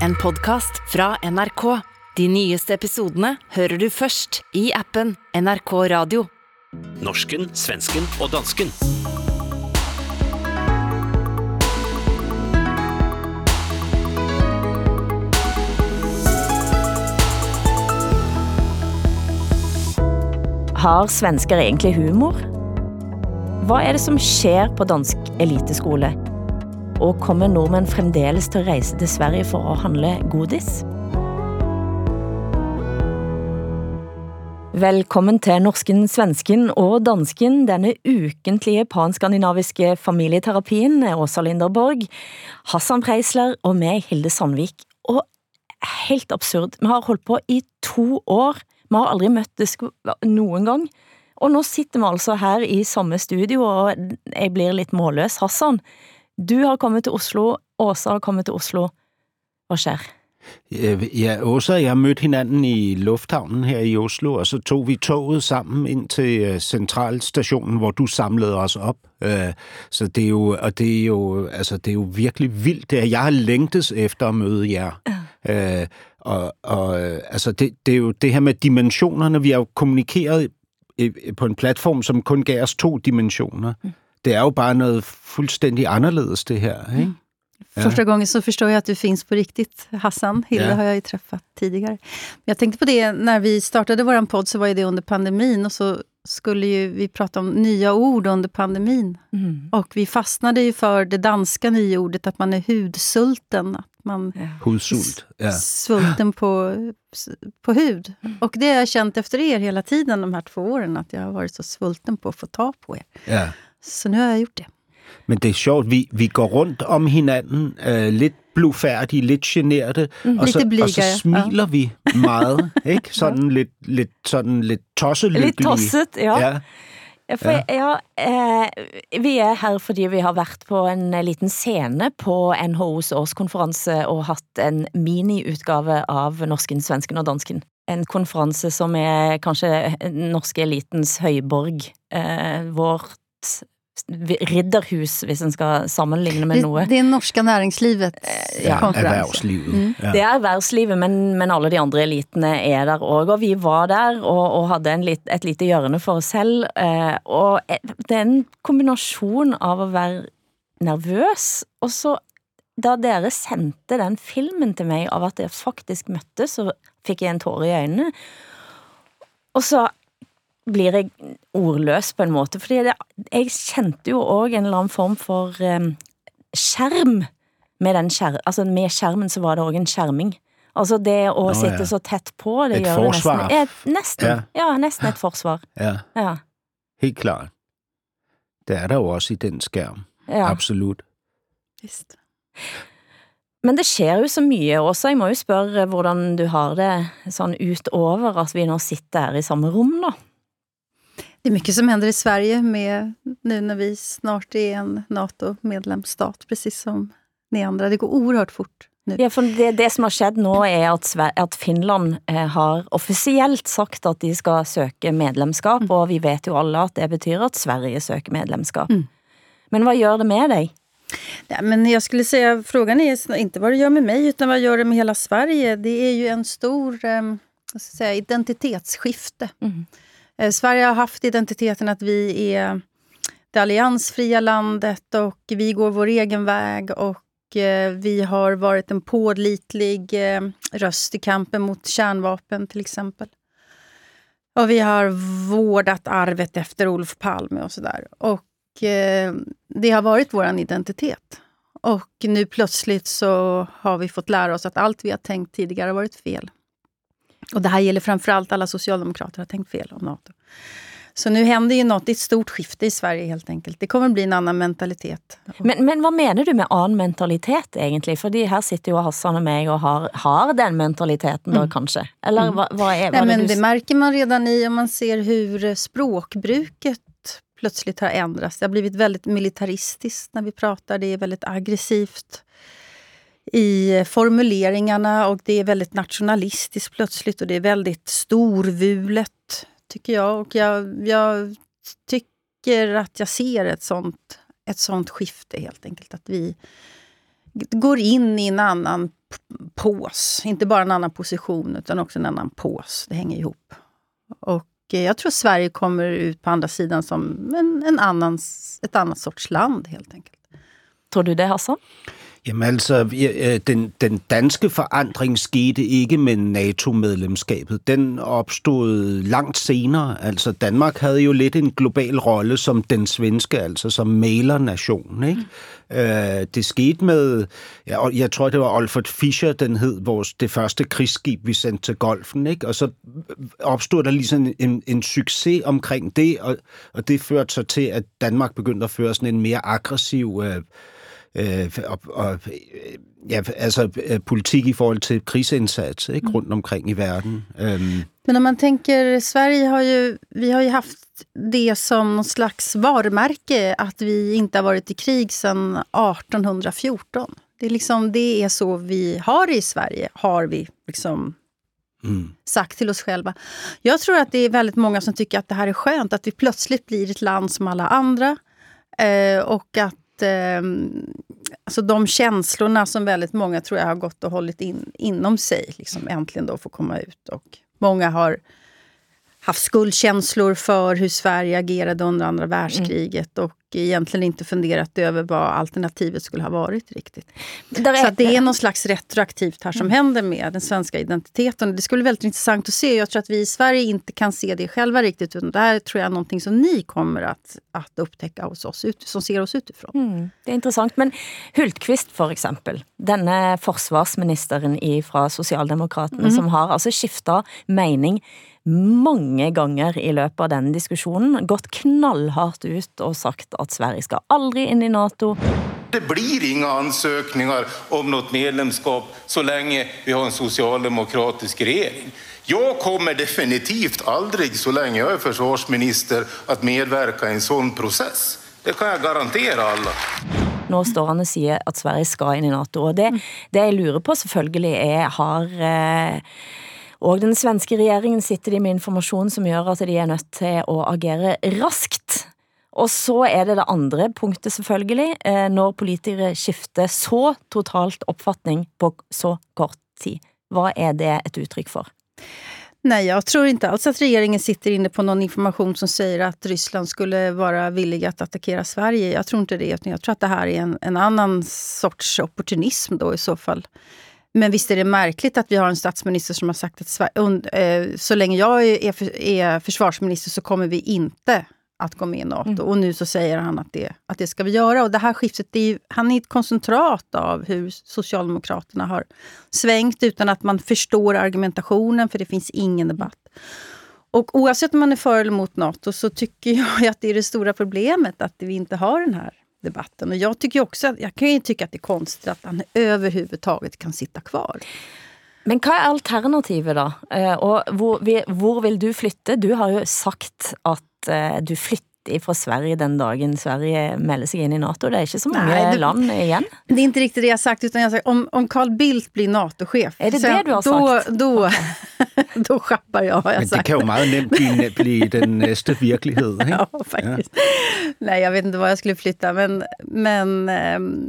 en podcast fra NRK. De nyeste episodene hører du først i appen NRK Radio. Norsken, svensken og dansken. Har svensker egentlig humor? Hva er det som skjer på dansk eliteskole? Og kommer nordmenn fremdeles til å reise til Sverige for å handle godis? Velkommen til Norsken, Svensken og Dansken, denne ukentlige panskandinaviske familieterapien. Åsa Linderborg, Hassan Preisler og meg, Hilde Sandvik. Og helt absurd, vi har holdt på i to år. Vi har aldri møttes noen gang. Og nå sitter vi altså her i samme studio, og jeg blir litt målløs. Hassan, du har kommet til Oslo, Åsa har kommet til Oslo. Hvad skjer? Ja, Åsa og jeg mødte hinanden i lufthavnen her i Oslo, og så tog vi toget sammen ind til øh, centralstationen, hvor du samlede os op. Øh, Så det er jo, og det er jo, altså, det er jo virkelig vildt. Det er, jeg har længtes efter at møde jer. Øh, og, og altså, det, det er jo det her med dimensionerne. Vi har jo kommunikeret på en platform, som kun gav os to dimensioner. Det er jo bare noget fuldstændig anderledes, det her. Ikke? Första gången så förstår jag att du finns på riktigt, Hassan. Hilda Ja. har jag ju träffat tidigare. Jag tänkte på det, när vi startade vår podd så var ju det under pandemin och så skulle ju vi prata om nya ord under pandemin. Mm. Och vi fastnade ju för det danska nyordet att man är hudsulten. Att man Hudsult. Ja. svulten på, på hud. Och det har jag känt efter er hela tiden de här två åren, att jag har varit så svulten på att få ta på er. ja. Så nu har jag gjort det. Men det er sjovt, vi, vi går rundt om hinanden, øh, lidt blufærdige, lidt generte, Mm, og, lidt så, og blyge, så ja. smiler vi meget, ikke? Sådan lidt, lidt, sådan lidt tosselykkelige. Litt tosset, ja. Ja, Ja, For, ja. eh, vi er her fordi vi har vært på en liten scene på NHOs årskonferanse og hatt en miniutgave av Norsken, Svensken og Dansken. En konferanse som er kanskje den norske elitens høyborg, eh, vårt ridderhus, hvis en skal sammenligne med noe. det är norska näringslivets ja, konferens. erhvervslivet. Ja. Det er erhvervslivet, men, men alle de andre elitene er der også, og vi var der og, og hadde en lit, et lite hjørne for oss selv, eh, og eh, det er en kombinasjon av å være nervøs, og så da dere sendte den filmen til meg av at jeg faktisk møtte, så fikk jeg en tåre i øynene, og så blir jeg ordløs på en måte, fordi det, jeg kjente jo også en eller annen form for eh, skjerm med den skjer, altså med skjermen så var det også en skjerming. Altså det å Nå, sitte ja. så tett på, det Et gjør det forsvar. nesten. Et, nesten. Ja. Ja. nesten et forsvar. ja, Ja. helt klart. Det er der jo også i den skærm. ja. Absolut. Visst. Men det skjer jo så mye også. Jeg må jo spørre hvordan du har det sånn utover at vi nå sitter her i samme rom da. Det är mycket som händer i Sverige med, nu när vi snart är en NATO-medlemsstat, precis som ni andra. Det går oerhört fort nu. Ja, for det, det som har skjedd nå er at, Sve- at Finland eh, har offisielt sagt at de skal søke medlemskap, og vi vet jo alle at det betyr at Sverige søker medlemskap. Mm. Men vad gör det med dig? Ja, men jag skulle säga, frågan är inte vad det gör med mig, utan vad gör det med hela Sverige? Det är ju en stor eh, ska säga, identitetsskifte. Mm. Eh, Sverige har haft identiteten att vi är det alliansfria landet och vi går vår egen väg och eh, vi har varit en pålitlig eh, röst i kampen mot kärnvapen till exempel. Och vi har vårdat arvet efter Olof Palme och sådär. Och eh, det har varit vår identitet. Och nu plötsligt så har vi fått lära oss att allt vi har tänkt tidigare har varit fel. Och det här gäller framförallt alla socialdemokrater har tänkt fel om NATO. Så nu händer ju något, det är ett stort skifte i Sverige helt enkelt. Det kommer bli en annan mentalitet. Men, men vad menar du med annen mentalitet egentlig? Fordi her sitter jo Hassan og meg og har, har den mentaliteten da, kanskje? Eller hva, hva er Nej, hva men det det du... märker man redan i om man ser hur språkbruket plötsligt har ändrats. Det har blivit väldigt militaristiskt när vi pratar. Det är väldigt aggressivt i formuleringarna och det är väldigt nationalistiskt plötsligt och det är väldigt storvulet, tycker jag. Och jag, jag tycker att jag ser ett sånt, ett sånt skifte helt enkelt. Att vi går in i en annan pås. Inte bara en annan position, utan också en annan pås. Det hänger ihop. Och jag tror Sverige kommer ut på andra sidan som en, en annans, ett annat sorts land, helt enkelt. Tror du det, Hassan? Jamen altså, øh, den, den danske forandring skete ikke med NATO-medlemskabet. Den opstod langt senere. Altså, Danmark havde jo lidt en global rolle som den svenske, altså som mailernation. Ikke? Mm. Øh, det skete med, ja, jeg tror det var Olfert Fischer, den hed vores, det første krigsskib, vi sendte til Golfen. Ikke? Og så opstod der ligesom en, en, en succes omkring det, og, og det førte så til, at Danmark begyndte at føre sådan en mere aggressiv... Øh, øh, og, og ja, altså øh, politik i forhold til krigsindsats ikke, rundt omkring i verden. Um. Men om man tänker, Sverige har ju, vi har ju haft det som någon slags varumärke att vi inte har varit i krig sedan 1814. Det är, liksom, det är så vi har det i Sverige, har vi liksom Mm. sagt till oss själva. Jag tror att det är väldigt många som tycker att det här är skönt, att vi plötsligt blir ett land som alla andra. Eh, och att eh, alltså de känslorna som väldigt många tror jag har gått och hållit in, inom sig, liksom äntligen då får komma ut. Och många har haft skuldkänslor för hur Sverige agerade under andra världskriget och egentligen inte funderat över vad alternativet skulle ha varit riktigt. Är, så det är någon slags retroaktivt här som mm. händer med den svenska identiteten. Det skulle vara väldigt intressant att se. Jag tror att vi i Sverige inte kan se det själva riktigt. Utan det här tror jag är någonting som ni kommer att, att upptäcka hos oss, som ser oss utifrån. Mm, det är intressant. Men Hultqvist för exempel, denne försvarsministern från Socialdemokraterna mm. som har alltså skiftat mening mange ganger i løpet av denne diskussionen gått knallhardt ut och sagt att Sverige ska aldrig in i NATO. Det blir inga ansökningar om något medlemskap så länge vi har en socialdemokratisk regering. Jag kommer definitivt aldrig, så länge jag är försvarsminister, att medverka i en sån process. Det kan jag garantera alla. Nu står han och säger att Sverige ska in i NATO, och det, det jag lurer på selvfølgelig er, har eh, og den svenske regeringen sitter de med informasjon som gjør at de er nødt til å agere raskt. Og så er det det andre punktet selvfølgelig, när når politikere skifter så totalt oppfatning på så kort tid. Vad är det ett uttryck för? Nej, jag tror inte alls att regeringen sitter inne på någon information som säger att Ryssland skulle vara villiga att attackera Sverige. Jag tror inte det, utan jag tror att det här är en, en annan sorts opportunism då i så fall. Men visst är det märkligt att vi har en statsminister som har sagt att Sverige, eh, så länge jag är försvarsminister så kommer vi inte att gå med i NATO. Mm. Och nu så säger han att det, att det ska vi göra. Och det här skiftet, det är, han är ett koncentrat av hur Socialdemokraterna har svängt utan att man förstår argumentationen, för det finns ingen debatt. Och oavsett om man är för eller emot NATO så tycker jag att det är det stora problemet, att vi inte har den här debatten. Och jag, tycker också, jag kan ju tycka att det är konstigt att han överhuvudtaget kan sitta kvar. Men vad är alternativet då? Eh, Och var, vill du flytta? Du har ju sagt att eh, du flyttar från Sverige den dagen Sverige melder sig in i NATO. Det är inte så många Nej, det, land igen. Det är inte riktigt det jag har sagt. Utan jag sagt om, om Carl Bildt blir NATO-chef. Är det det du har sagt? Då, då, okay. då schappar jag, har jag Men sagt. det kan ju meget bli, bli den nästa verklighet. ja, faktiskt. Ja. Nej, jag vet inte var jag skulle flytta. Men, men ähm,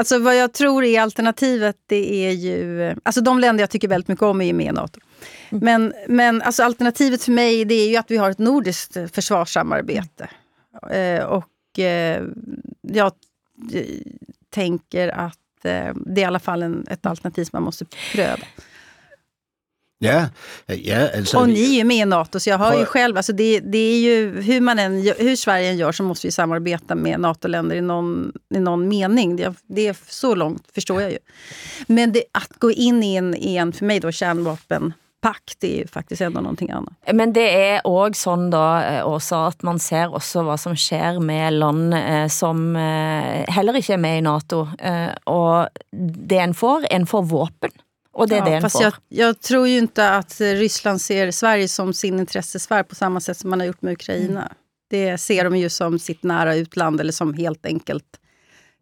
Alltså vad jag tror är alternativet, det är ju... Alltså de länder jag tycker väldigt mycket om är ju med i Nato. Men, men alltså alternativet för mig det är ju att vi har ett nordiskt försvarssamarbete. Eh, och eh, jag tänker att eh, det är i alla fall en, ett alternativ som man måste pröva. Ja, ja alltså, och ni är ju med i Nato, så jag har ju själv... Alltså det, det är ju, hur, man än, hur Sverige än gör så måste vi samarbeta med NATO-länder i någon, i någon mening. Det, det är så långt, förstår jag ju. Men det, att gå in i en, i en för mig då, kärnvapen pakt är ju faktiskt ändå någonting annat. Men det är också sån då också eh, att man ser också vad som sker med land eh, som eh, heller inte är med i NATO. Och det en får, en får vapen. Och det är ja, det fast jag, jag, tror ju inte att Ryssland ser Sverige som sin intressesfär på samma sätt som man har gjort med Ukraina. Mm. Det ser de ju som sitt nära utland eller som helt enkelt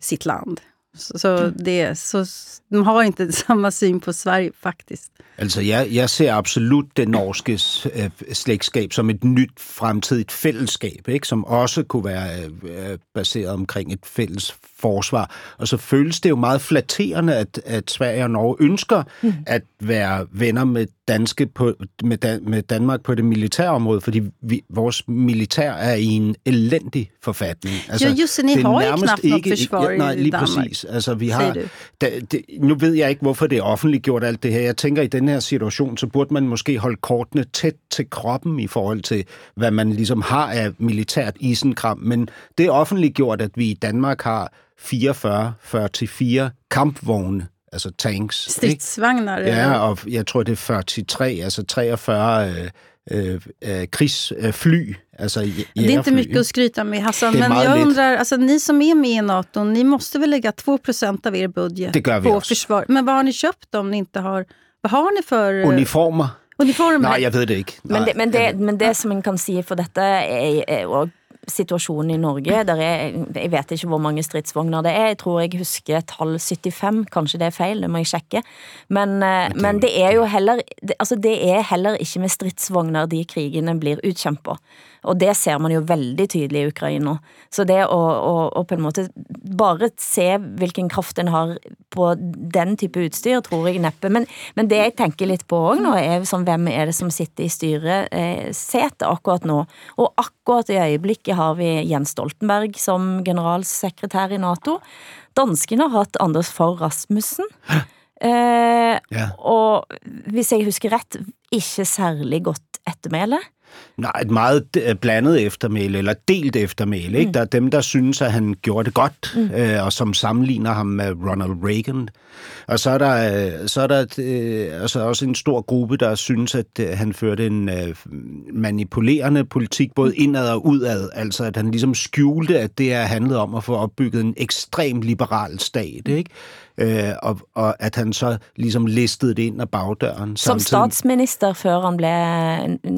sitt land. Så, så, det, så de har inte samma syn på Sverige faktiskt. Altså, jeg, jeg ser absolut det norske øh, slægtskab som et nyt fremtidigt fællesskab, ikke? som også kunne være øh, baseret omkring et fælles forsvar. Og så føles det jo meget flatterende, at, at Sverige og Norge ønsker mm. at være venner med, danske på, med, Dan, med Danmark på det militære område, fordi vi, vores militær er i en elendig forfatning. Altså, jo, just ni har jo knap ikke, forsvar ja, nej, Danmark. præcis. Altså, vi har, da, det, nu ved jeg ikke, hvorfor det er offentliggjort alt det her. Jeg tænker, i den her situation, så burde man måske holde kortene tæt til kroppen i forhold til, hvad man ligesom har af militært isenkram. Men det er offentliggjort, at vi i Danmark har 44-44 kampvogne, altså tanks. Stridsvagnar? Ja, og jeg tror, det er 43, altså 43 øh, øh, øh, krigsfly. Alltså, det är inte mycket att skryta med Hassan, men jag undrar, alltså, ni som är med i NATO, ni måste väl lägga 2% av er budget på försvar. Men vad har ni köpt om ni inte har... Vad har ni för... Uniformer. Uniformer? Nej, jag vet det inte. Men det, men det, men det som man kan säga för detta är, är situasjonen i Norge. Der er, jeg vet ikke hvor mange stridsvogner det er. Jeg tror jeg husker tall 75, kanskje det er feil, det må jeg sjekke. Men, eh, men det er jo heller, altså det er heller ikke med stridsvogner de krigene blir utkjempet. Og det ser man jo veldig tydelig i Ukraina. Så det å, å, å på en måte bare se hvilken kraft en har på den type utstyr, tror jeg neppe. Men, men det jeg tenker litt på òg nå, er sånn, hvem er det som sitter i styresetet eh, akkurat nå? Og akkurat i øyeblikket har vi Jens Stoltenberg som generalsekretær i Nato. Danskene har hatt Anders Fogh Rasmussen. Eh, yeah. Og hvis jeg husker rett, ikke særlig godt ettermæle. Nej, et meget øh, blandet eftermæle, eller delt eftermæle. Ikke? Mm. Der er dem, der synes, at han gjorde det godt, mm. øh, og som sammenligner ham med Ronald Reagan. Og så er der, øh, så er der øh, altså også en stor gruppe, der synes, at øh, han førte en øh, manipulerende politik, både mm. indad og udad. Altså, at han ligesom skjulte, at det er handlet om at få opbygget en ekstrem liberal stat. Mm. Ikke? Øh, og, og at han så ligesom listede det ind ad bagdøren. Som statsminister, før han blev...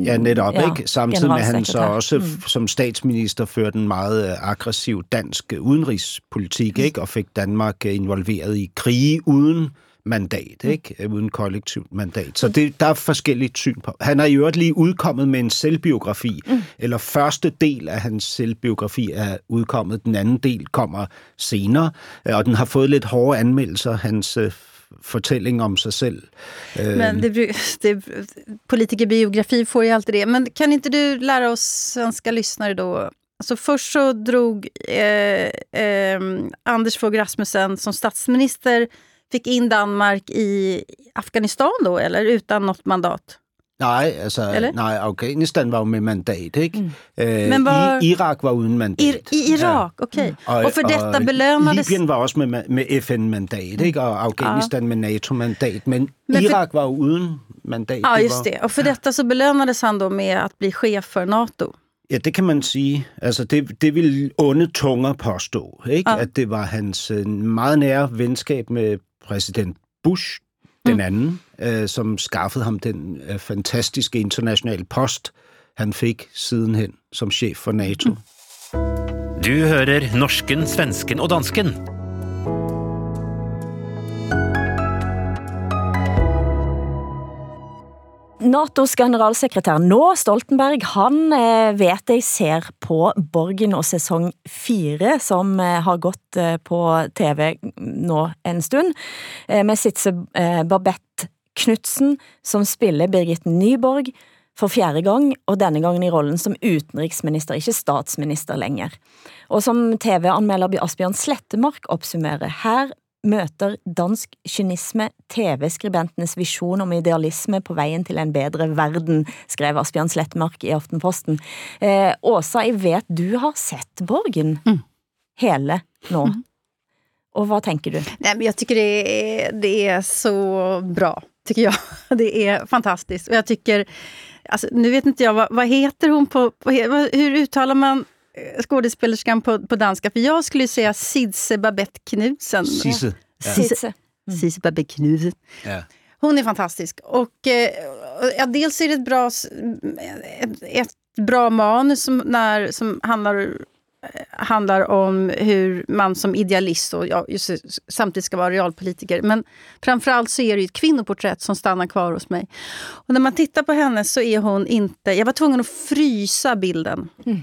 Ja, netop, ja, ikke? Samtidig med, at han så også mm. som statsminister førte en meget øh, aggressiv dansk udenrigspolitik, mm. ikke? Og fik Danmark øh, involveret i krige uden mandat, mm. ikke? Uden kollektivt mandat. Så det, der er forskelligt syn på. Han er i øvrigt lige udkommet med en selvbiografi, mm. eller første del af hans selvbiografi er udkommet, den anden del kommer senere, øh, og den har fået lidt hårde anmeldelser, hans øh, fortælling om sig selv. Øh, Men det, det, politikerbiografi får ju alltid det. Men kan inte du lära oss svenska lyssnare då Alltså först så drog eh, eh, Anders Fogh Rasmussen som statsminister fick in Danmark i Afghanistan då, eller utan något mandat? Nej, altså, Eller? nej, Afghanistan var jo med mandat, ikke? Mm. Øh, Men var... I, Irak var uden mandat. I, i Irak, ja. okej. Okay. Og, och för detta og belönades... Libyen var også med, med FN-mandat, ikke? Og Afghanistan ja. med NATO-mandat. Men, Men Irak för... var uden mandat. Ja, just det. Och för detta så belönades han då med att bli chef för NATO. Ja, det kan man sige. Altså, det, det vil onde tunger påstå, ikke? Ja. At det var hans øh, meget nære venskab med præsident Bush, den mm. anden, øh, som skaffede ham den øh, fantastiske internationale post, han fik sidenhen som chef for NATO. Mm. Du hører norsken, svensken og dansken Natos generalsekretær nå, Stoltenberg, han eh, vet jeg ser på Borgen og sesong fire, som eh, har gått eh, på TV nå en stund, med Sitze Babette Knudsen, som spiller Birgit Nyborg for fjerde gang, og denne gangen i rollen som utenriksminister, ikke statsminister lenger. Og som TV-anmelder Asbjørn Slettemark oppsummerer, her møter dansk kynisme TV-skribentenes vision om idealisme på veien til en bedre verden, skrev Asbjørn Slettmark i Aftenposten. Eh, Åsa, jeg vet du har sett Borgen mm. hele nå. Mm. Och vad tänker du? Nej, men jag tycker det är, det är så bra, tycker jag. Det är fantastiskt. Och jag tycker, alltså, nu vet inte jag, vad, vad heter hon på, på, hur uttalar man skådespelerskan på, på danska. För jag skulle säga Sidse Babette Knudsen. Sisse. Ja. Sisse. Sisse Babette Knudsen. Ja. Hon är fantastisk. Och eh, ja, dels är det ett bra, ett, ett bra manus som, när, som handlar handlar om hur man som idealist och ja, just, samtidigt ska vara realpolitiker. Men framförallt så är det ett kvinnoporträtt som stannar kvar hos mig. Och när man tittar på henne så är hon inte... Jag var tvungen att frysa bilden. Mm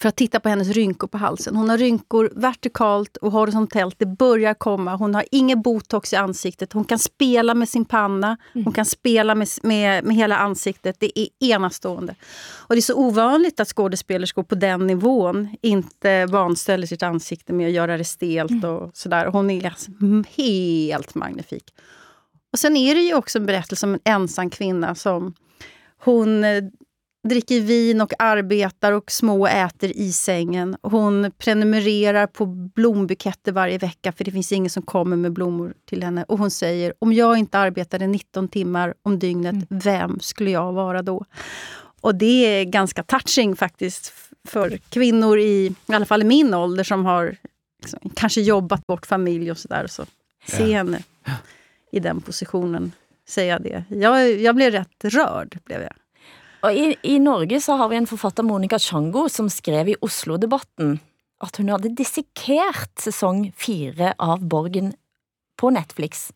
för att titta på hennes rynkor på halsen. Hon har rynkor vertikalt och horisontellt. Det börjar komma. Hon har ingen botox i ansiktet. Hon kan spela med sin panna. Hon mm. kan spela med, med, med hela ansiktet. Det är enastående. Och det är så ovanligt att skådespelerskor på den nivån inte vanställer sitt ansikte med att göra det stelt mm. och sådär. Hon är alltså helt magnifik. Och sen är det ju också en berättelse om en ensam kvinna som hon eh, dricker vin och arbetar och små äter i sängen. Hon prenumererar på blombuketter varje vecka för det finns ingen som kommer med blommor till henne. Och hon säger, om jag inte arbetade 19 timmar om dygnet, mm. vem skulle jag vara då? Och det är ganska touching faktiskt för kvinnor i, i alla fall i min ålder som har liksom, kanske jobbat bort familj och sådär. Så se ja. henne i den positionen, säga det. Jag, jag blev rätt rörd. blev jag. Og i, I Norge så har vi en forfatter, Monica Chango, som skrev i Oslo-debatten at hun hadde dissekert sesong fire av Borgen på Netflix.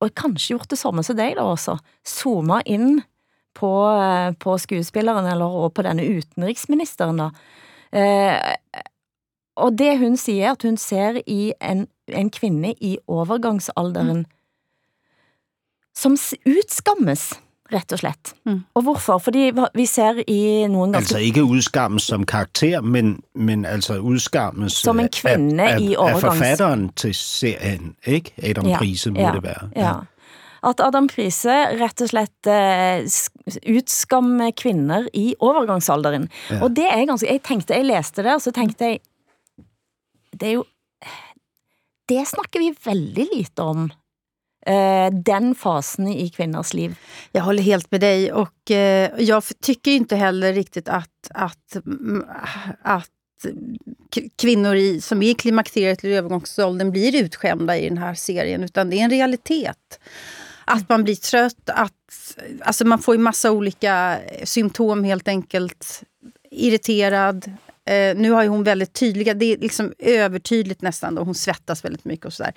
Og kanskje gjort det samme som deg da også. Zooma inn på, eh, på skuespilleren, eller og på denne utenriksministeren da. Eh, og det hun sier, at hun ser i en, en kvinne i overgangsalderen mm. som utskammes rett og slett. Mm. Og hvorfor? Fordi vi ser i noen ganske... Altså ikke udskammes som karakter, men, men altså udskammes som en kvinde af, af, i overgangs... af forfatteren til serien, ikke? Adam ja, Prise må ja, det være. Ja. ja. At Adam Prise rett og slett uh, utskammer kvinner i overgangsalderen. Ja. Og det er ganske... Jeg tenkte, jeg leste det, og så tenkte jeg, det er jo... Det snakker vi veldig lite om Eh, den fasen i kvinnors liv. Jag håller helt med dig och eh, jag tycker inte heller riktigt att, att, mm, att kvinnor i, som är i klimakteriet eller övergångsåldern blir utskämda i den här serien, utan det är en realitet. Att man blir trött, att alltså man får ju massa olika symptom helt enkelt. Irriterad. Eh, nu har ju hon väldigt tydliga, det är liksom övertydligt nästan, då hon svettas väldigt mycket och sådär.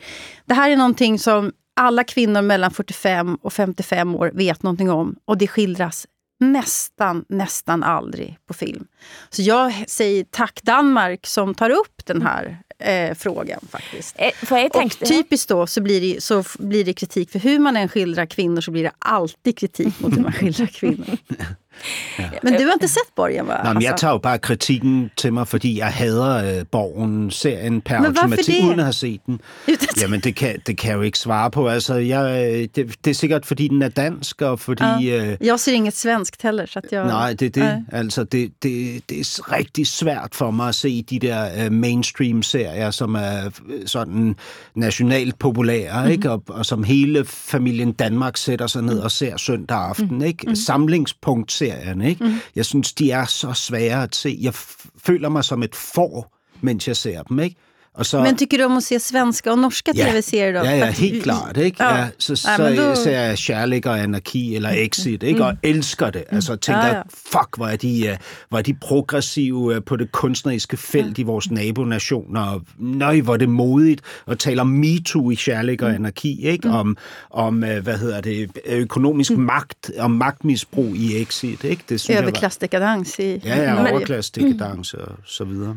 Det här är någonting som alla kvinnor mellan 45 och 55 år vet någonting om. Och det skildras nästan, nästan aldrig på film. Så jag säger tack Danmark som tar upp den här eh, frågan faktiskt. Eh, och typiskt då så blir, det, så blir det kritik, för hur man än skildrar kvinnor så blir det alltid kritik mot hur man skildrar kvinnor. Ja. Men du har inte sett Borgen va? Nej, men jag tar bara kritiken till mig, för jag hader äh, Borgen-serien per automatik, uden at have set den. Jamen, det kan, det kan jag ju inte svara på. Alltså, jag, det, det är säkert för den är dansk och för... Ja. Äh, jag ser inget svenskt heller. Så att jag, nej, det är det. Nej. Alltså, det, det, det är riktigt svårt för mig att se de där äh, mainstream-serier, som är sådan nationalt populära, mm. ikke? Och, och som hela familjen Danmark sätter sig ner och ser söndag aften. Mm. Ikke? Samlingspunkt serierne. Ikke? Mm. Jeg synes, de er så svære at se. Jeg føler mig som et får, mens jeg ser dem. Ikke? Och så, Men tycker du om att se svenska och norska ja, tv-serier då? Ja, ja, helt klart. Ikke? Ja. Ja, så, så ja, då... ser jag Kärlek och anarki eller Exit, ikke? Mm. och älskar det. Alltså, tänker, ja, fuck, hvor er, de, øh, hvor er de progressive øh, på det kunstneriske felt ja. i vores nabonationer. Hvor er det modigt at tale om MeToo i Kärlek och mm. anarki. Ikke? Mm. Om, om, øh, hvad hedder det, økonomisk mm. magt, om magtmisbrug i Exit. Ikke? Det synes Överklassdekadans i Ja, ja, overklassdekadans mm. og så videre.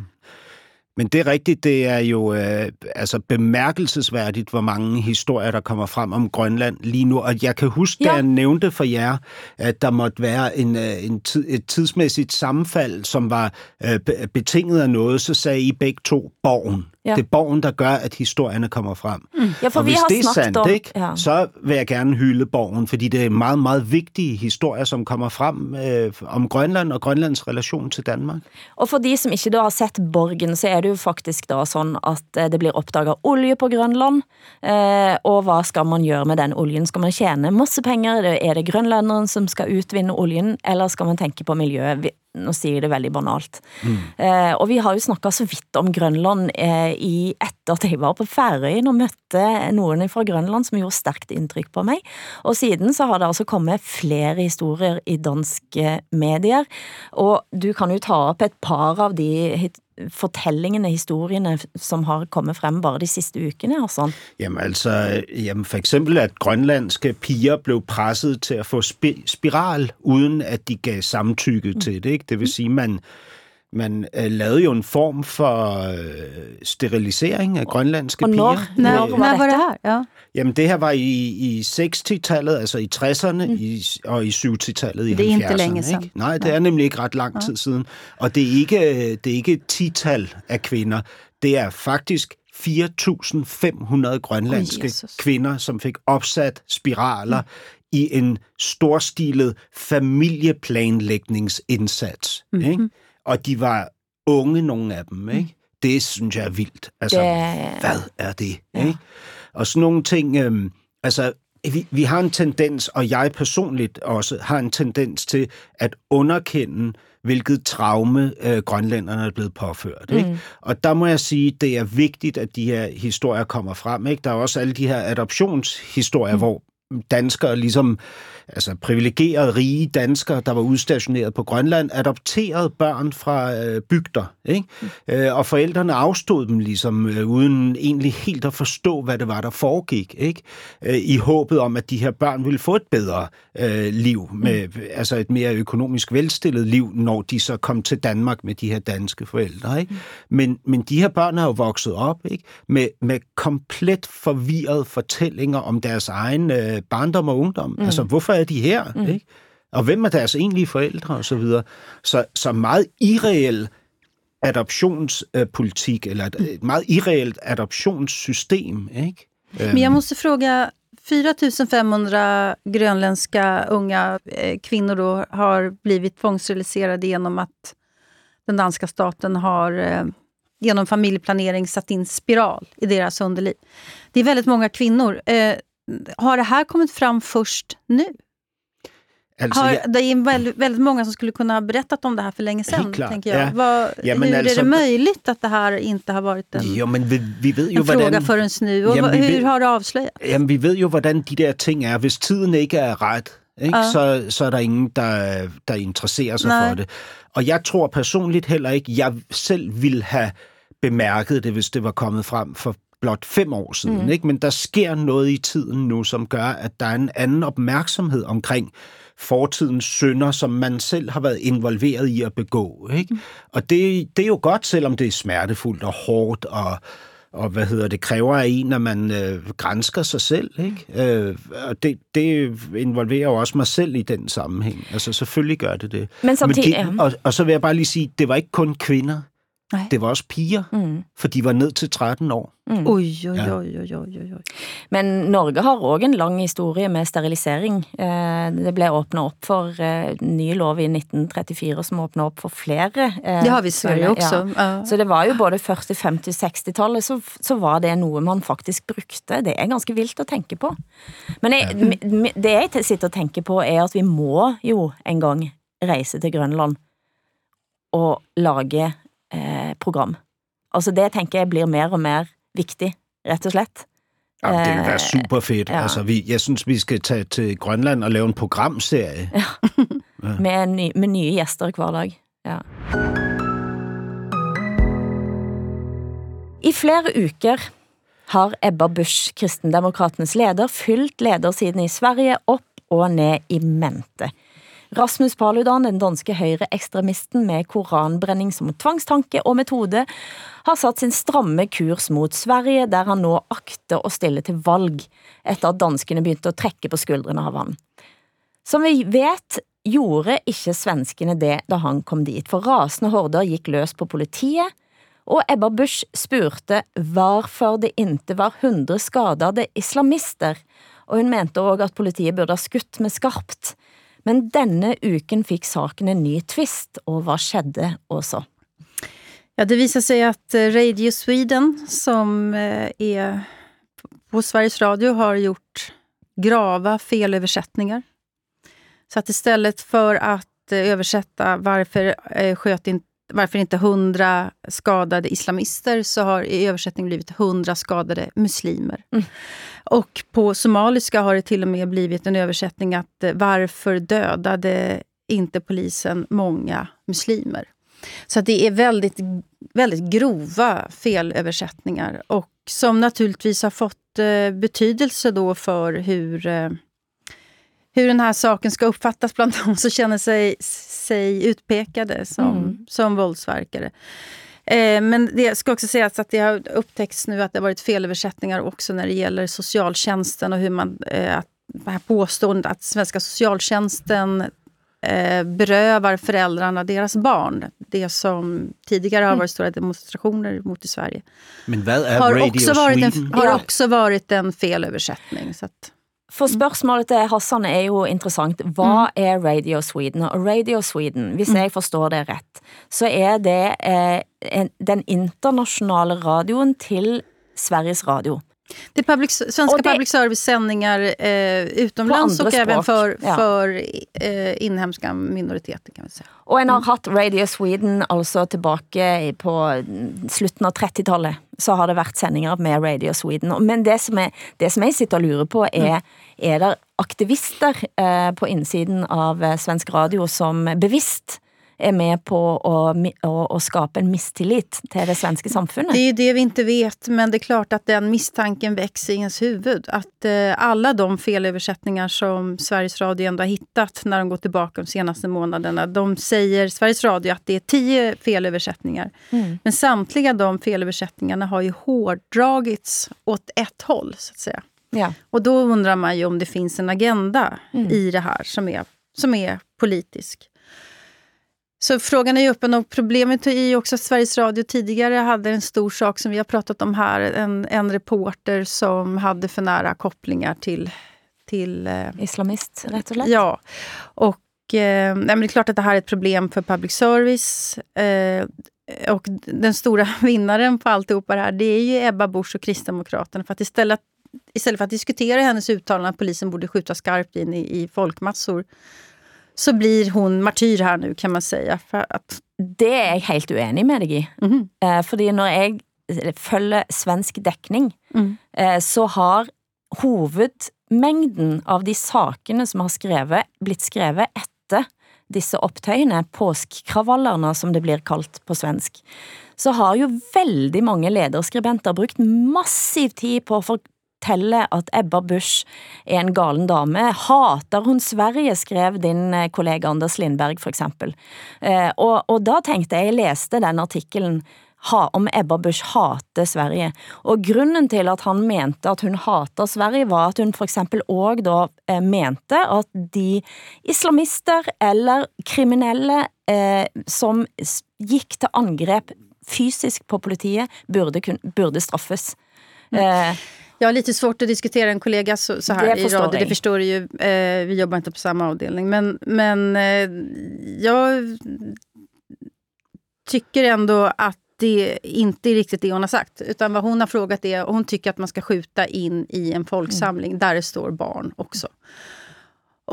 Men det er rigtigt, det er jo øh, altså bemærkelsesværdigt, hvor mange historier, der kommer frem om Grønland lige nu. Og jeg kan huske, ja. da jeg nævnte for jer, at der måtte være en, øh, en tid, et tidsmæssigt sammenfald, som var øh, betinget af noget, så sagde I begge to borgen. Ja. Det er borgen, der gør, at historierne kommer frem. Mm. Ja, for og vi hvis har det er sandt, om, ikke, ja. så vil jeg gerne hylde borgen, fordi det er meget, meget vigtige historier, som kommer frem øh, om Grønland og Grønlands relation til Danmark. Og for de, som ikke da har sett borgen, så er det jo faktisk da sådan, at øh, det bliver opdaget olie på Grønland, eh, og hvad skal man gøre med den oljen? Skal man tjene masse penger? Er det grønlænderen, som skal utvinne oljen, eller skal man tænke på miljøet? nå siger jeg det veldig banalt. Mm. Eh, og vi har jo snakket så vidt om Grønland eh, i etter at jeg var på Færøyen og møtte noen fra Grønland som gjorde stærkt indtryk på mig. Og siden så har det altså kommet flere historier i danske medier, og du kan jo ta op et par av de fortællingene, historierne, som har kommet frem bare de sidste ukene og sådan? Jamen altså, jamen for eksempel at grønlandske piger blev presset til at få spi- spiral, uden at de gav samtykke mm. til det. Ikke? Det vil sige, man man øh, lavede jo en form for øh, sterilisering af grønlandske og piger. Når, når var, var det her? Ja. Jamen det her var i, i 60-tallet, altså i 60'erne mm. i, og i 70-tallet i 70'erne. Det er ikke længe. Ikke? Nej, det er nemlig ikke ret lang tid siden. Og det er ikke, det er ikke et tital af kvinder. Det er faktisk 4.500 grønlandske oh, kvinder, som fik opsat spiraler mm. i en storstilet familieplanlægningsindsats. Mm-hmm. Ikke? Og de var unge, nogle af dem, ikke? Det synes jeg er vildt. Altså, ja. hvad er det? Ja. Ikke? Og sådan nogle ting... Øhm, altså, vi, vi har en tendens, og jeg personligt også, har en tendens til at underkende, hvilket traume øh, grønlænderne er blevet påført. Ikke? Mm. Og der må jeg sige, det er vigtigt, at de her historier kommer frem. Ikke? Der er også alle de her adoptionshistorier, mm. hvor danskere ligesom altså privilegerede, rige danskere, der var udstationeret på Grønland, adopterede børn fra øh, bygder. Ikke? Øh, og forældrene afstod dem ligesom, øh, uden egentlig helt at forstå, hvad det var, der foregik. Ikke? Øh, I håbet om, at de her børn ville få et bedre øh, liv, med mm. altså et mere økonomisk velstillet liv, når de så kom til Danmark med de her danske forældre. Ikke? Mm. Men, men de her børn er jo vokset op ikke? Med, med komplet forvirrede fortællinger om deres egen øh, barndom og ungdom. Mm. Altså, hvorfor er de her? Mm. Ikke? Og hvem er deres egentlige forældre og så videre. Så, så meget irreel adoptionspolitik, eller et, et meget irreelt adoptionssystem. Ikke? Men jag måste fråga, 4500 grönländska unga eh, kvinnor då har blivit tvångssteriliserade genom att den danska staten har eh, genom familjeplanering satt in spiral i deras underliv. Det är väldigt många kvinnor. Eh, har det här kommit fram först nu? Har, jag, det är väldigt, väldigt, många som skulle kunna ha berättat om det här för länge sedan. Tänker jag. Ja. Vad, ja, hur alltså, är det möjligt att det här inte har varit en, ja, men vi, vi vet ju en fråga förrän nu? Och jamen, hur vet, har det avslöjats? Jamen, vi vet ju hvordan de der ting er. Hvis tiden er ret, ikke, ja. så, så er der ingen, der interesserer sig Nej. for det. Og jeg tror personligt heller ikke, jeg selv ville have bemærket det, hvis det var kommet frem for blot fem år siden. Mm. Men der sker noget i tiden nu, som gør, at der er en anden opmærksomhed omkring fortidens synder, som man selv har været involveret i at begå. Ikke? Og det, det er jo godt, selvom det er smertefuldt og hårdt og og hvad hedder det, kræver af en, at man øh, grænsker sig selv. Ikke? Øh, og det, det involverer jo også mig selv i den sammenhæng. Altså selvfølgelig gør det det. Men, samtidig, Men det, og, og så vil jeg bare lige sige, det var ikke kun kvinder. Nej. Det var også piger, mm. for de var ned til 13 år. Mm. Oj, oj, oj, oj, oj, oj. Men Norge har også en lang historie med sterilisering. Eh, det blev åbnet op for eh, ny lov i 1934 som åbnet op for flere. Eh, det har vi i Sverige også. Ja. Så det var jo både 40, 50, 60-tallet, så, så var det noe man faktisk brugte. Det er ganske vildt at tænke på. Men jeg, det jeg sitter og tænker på er at vi må jo en gang rejse til Grønland og lage eh, program. Altså det tænker jeg blir mer og mer vigtig, rett og slett. Ja, det vil være super fedt. Ja. Altså, vi, jeg synes, vi skal tage til Grønland og lave en programserie. Ja, ja. Med, ny, med nye gæster hver dag. Ja. I flere uker har Ebba Busch, kristendemokraternes leder, fyldt ledersiden i Sverige op og ned i mente. Rasmus Paludan, den danske høyreekstremisten med koranbrenning som tvangstanke og metode, har satt sin stramme kurs mot Sverige, der han nå akter å stille til valg, etter at danskene begynte å trekke på skuldrene av honom. Som vi vet, gjorde ikke svenskene det da han kom dit, for rasende horder gikk løs på politiet, og Ebba Busch spurte hvorfor det inte var 100 skadede islamister, og hun mente också at politiet burde ha skutt med skarpt. Men denna uken fick saken en ny twist, och vad skedde också? Ja, det visade sig att eh, Radio Sweden, som är eh, på Sveriges Radio, har gjort grava felöversättningar. Så att istället för att eh, översätta varför sköt inte varför inte hundra skadade islamister, så har i översättning blivit hundra skadade muslimer. Mm. Och på somaliska har det till och med blivit en översättning att eh, varför dödade inte polisen många muslimer? Så det är väldigt väldigt grova felöversättningar och som naturligtvis har fått eh, betydelse då för hur, eh, hur den här saken ska uppfattas bland de som känner sig, sig utpekade som, Mm. som våldsverkare. Eh, men det ska också sägas att det har upptäckts nu att det har varit felöversättningar också när det gäller socialtjänsten och hur man... Eh, att det här påståendet att svenska socialtjänsten eh, berövar föräldrarna deras barn. Det som tidigare har varit stora demonstrationer mot i Sverige. Men hvad er Har, Radio också varit, en, Sweden? har Ja. också varit en felöversättning. Så att, For spørsmålet til Hassan er jo interessant. Hva er Radio Sweden? Og Radio Sweden, hvis jeg forstår det rett, så er det eh, en, den internasjonale radioen til Sveriges Radio. det är public, svenska Och det- public service-sändningar eh, utomlands och även för, ja. för eh, inhemska minoriteter. kan vi säga. Og en har hatt Radio Sweden altså tilbake i- på mm, slutten av 30-tallet. Så har det vært sendinger med Radio Sweden. Men det som, er, det som jeg sitter og lurer på er, er det aktivister eh, på innsiden av eh, svensk radio som bevisst er med på å skape en mistillit til det svenske samfunnet? Det är det vi inte vet, men det är klart att den misstanken väcks i ens huvud. Att eh, alla de felöversättningar som Sveriges Radio ändå har hittat när de går tillbaka de senaste månaderna, de säger Sveriges Radio att det är tio felöversättningar. Men samtliga de felöversättningarna har ju hårdragits åt ett håll, så att säga. Ja. Och då undrar man ju om det finns en agenda i det här som är, som är politisk. Så frågan är ju öppen och problemet är ju också att Sveriges Radio tidigare hade en stor sak som vi har pratat om här. En, en reporter som hade för nära kopplingar till... till eh, Islamist, rett og slett? ja. Och eh, nej, men det är klart att det här är ett problem för public service. Eh, och den stora vinnaren på alltihopa det här, det är ju Ebba Busch och Kristdemokraterna. För att istället, istället för att diskutera hennes uttalande att polisen borde skjuta skarpt in i, i folkmassor, så blir hon martyr här nu kan man säga. För att, Det er jeg helt uenig med deg i. Mhm. Eh, fordi når jeg følger svensk dekning, Mm. eh, så har hovedmengden av de sakene som har skrevet, blitt skrevet etter disse opptøyene, påskekravallerne som det blir kalt på svensk, så har jo veldig mange lederskribenter brukt massiv tid på å fortelle at Ebba Busch er en galen dame. Hater hun Sverige, skrev din eh, kollega Anders Lindberg for eksempel. Eh, og, og da tenkte jeg, jeg leste den artikkelen ha, om Ebba Busch hater Sverige. Og grunnen til at han mente at hun hater Sverige, var at hun for eksempel også da eh, mente at de islamister eller kriminelle eh, som gikk til angrep fysisk på politiet, burde, kun, burde straffes. Eh, jag har lite svårt att diskutera en kollega så, så här i radio. Det förstår du ju. Eh, vi jobbar inte på samma avdelning. Men, men eh, jag tycker ändå att det inte är riktigt det hon har sagt. Utan vad hon har frågat är, och hon tycker att man ska skjuta in i en folksamling där det står barn också.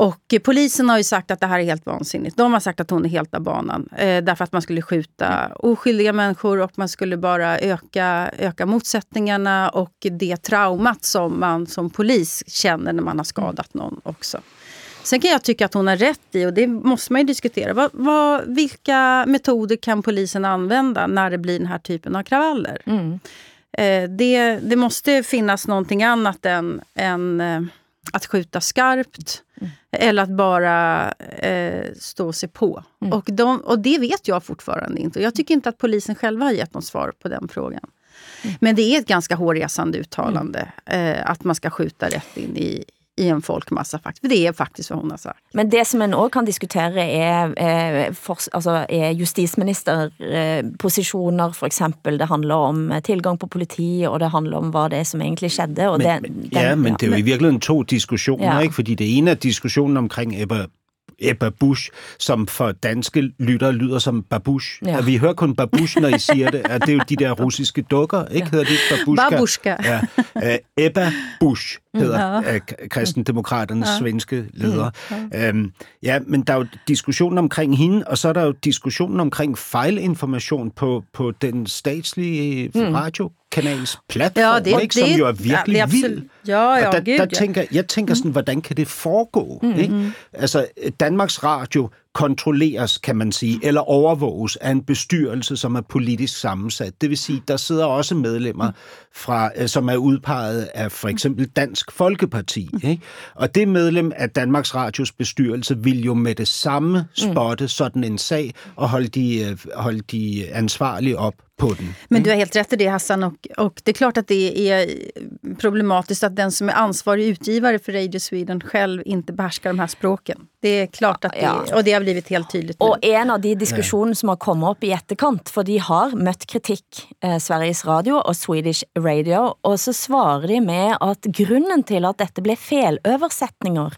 Och polisen har ju sagt att det här är helt vansinnigt. De har sagt att hon är helt av banan. Eh, därför att man skulle skjuta oskyldiga människor och man skulle bara öka, öka motsättningarna och det traumat som man som polis känner när man har skadat någon också. Sen kan jag tycka att hon har rätt i, och det måste man ju diskutera, vad, vad, vilka metoder kan polisen använda när det blir den här typen av kravaller? Eh, det, det måste finnas någonting annat än, än eh, att skjuta skarpt eller att bara eh, stå och se på. Och, de, och det vet jag fortfarande inte. Jag tycker inte att polisen själva har gett något svar på den frågan. Men det är ett ganska hårresande uttalande eh, att man ska skjuta rätt in i, i en folkmassa. Faktiskt. För det är faktiskt vad hon har sagt. Men det som en også kan diskutere er, eh, for, altså, er justisministerposisjoner, eh, for eksempel. Det handler om eh, tilgang på politi, og det handler om hvad det er, som egentlig skedde. Og Men, det, men, ja, men det er jo i virkeligheden to diskussioner, Ja. ikke? Fordi det ene er diskussionen omkring Ebba, Ebba Busch, som for danske lyttere lyder som babush. Ja. Ja. Vi hører kun babush, når I siger det. At det er jo de der russiske dukker, ikke? Hedder ikke babushka? Babushka. Ja. Uh, Ebba Busch hedder ja. kristendemokraternes ja. svenske leder. Ja. Um, ja, men der er jo diskussionen omkring hende, og så er der jo diskussionen omkring fejlinformation på, på den statslige mm. radiokanals platform, Ja, det- ikke? som det- jo er virkelig ja, vild. Ja, ja, og der, gud, der ja. tænker, jeg tænker sådan, hvordan kan det foregå? Mm. Ikke? Altså, Danmarks Radio kontrolleres, kan man sige, eller overvåges af en bestyrelse, som er politisk sammensat. Det vil sige, der sidder også medlemmer, fra, øh, som er udpeget af for eksempel Dansk Folkeparti. Ikke? Og det medlem af Danmarks Radios bestyrelse vil jo med det samme spotte sådan en sag og holde de, øh, holde de ansvarlige op den. Men du har helt rätt i det Hassan och, och det är klart att det är problematiskt att den som är ansvarig utgivare för Radio Sweden själv inte behärskar de här språken. Det är klart att det, Ja. och det har blivit helt tydligt nu. Og en av de diskusjonene som har kommet opp i etterkant, for de har møtt kritikk, eh, Sveriges Radio og Swedish Radio, og så svarer de med at grunnen til at dette ble feloversetninger,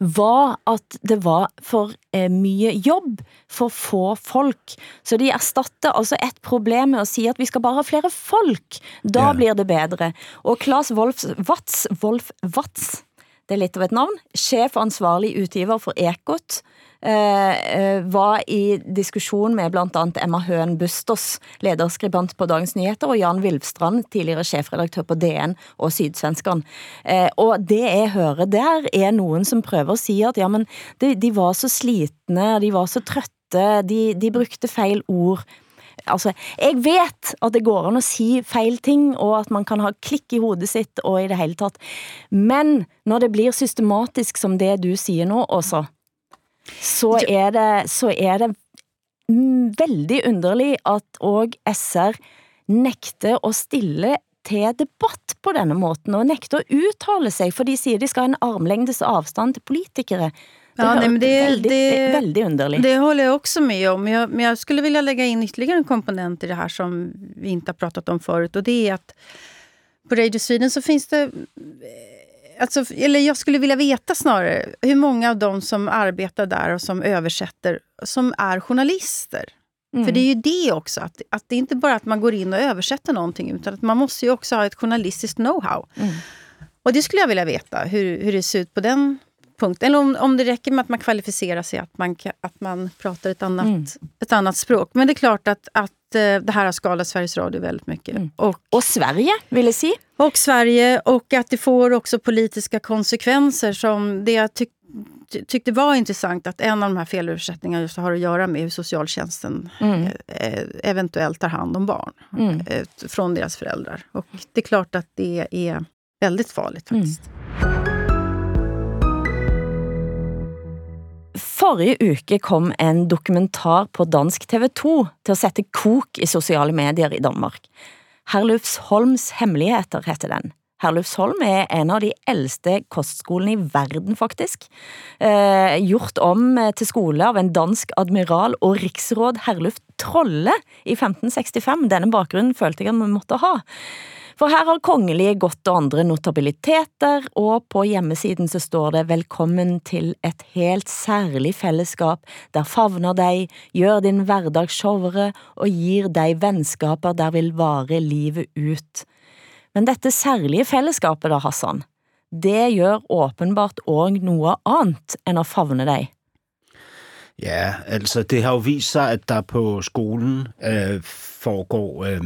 var at det var for eh, mye jobb for få folk. Så de erstatter altså et problem med å si at vi skal bare ha flere folk. Da Ja. blir det bedre. Og Claes Wolf Watz, Wolf Watz det er litt av et navn, sjef og ansvarlig utgiver for Ekot, Eh, eh, var i diskusjon med bland annat Emma Høen Bustos, ledarskribent på Dagens Nyheter, och Jan Vilfstrand, tidigare chefredaktör på DN och Sydsvenskan. Eh, det jag hör där är någon som försöker säga att ja, men de, de var så slitna, de var så trötta, de, de brukte fel ord. Altså, jeg vet att det går an å si feil ting, och att man kan ha klick i hodet sitt, og i det hele tatt. Men när det blir systematiskt, som det du säger nu, også, så er det, så er det mm, veldig underlig at og SR nekter å stille til debatt på denne måten, og nekter å uttale seg, for de sier de skal ha en armlengdes avstand til politikere. Det Ja, nej, men det- veldig, det- veldig underlig. Det håller jag också med om. Men jag, men jag skulle vilja lägga in ytterligare en komponent i det här som vi inte har pratat om förut. Och det är att på Radio Sweden så finns det... Alltså, eller jag skulle vilja veta snarare hur många av dem som arbetar där och som översätter som är journalister. För det är ju det också, att, att det är inte bara att man går in och översätter någonting utan att man måste ju också ha ett journalistiskt know-how. Och det skulle jag vilja veta, hur, hur det ser ut på den punkten. Eller om, om det räcker med att man kvalificerar sig, att man, att man pratar ett annat, Mm. ett annat språk. Men det är klart att, att det här har skadat Sveriges Radio väldigt mycket. Mm. Och, Og Sverige, vil jeg si. och Sverige, och att det får också politiska konsekvenser som det jag tyck, ty- tyckte var intressant att en av de här felöversättningarna just har att göra med hur socialtjänsten Mm. eh, eventuellt tar hand om barn Mm. eh, från deras föräldrar. Och det är klart att det är väldigt farligt Mm. faktiskt. Forrige uke kom en dokumentar på dansk TV2 til å sette kok i sociala medier i Danmark. Herlufsholms hemmeligheter heter den. Herlufsholm er en av de eldste kostskolene i verden, faktisk. Eh, gjort om till til skole av en dansk admiral og riksråd Herluf Trolle i 1565. Denne bakgrunnen følte jeg att vi måtte ha. For her har kongelige gått og andre notabiliteter, og på hjemmesiden så står det velkommen til et helt særlig fellesskap, der favner deg, gjør din hverdag showere og gir deg vennskaper der vil vare livet ut. Men dette særlige fellesskapet da, Hassan, det gjør åpenbart òg noe annet enn å favne deg. Ja, altså det har jo vist sig, at der på skolen øh, foregår øh,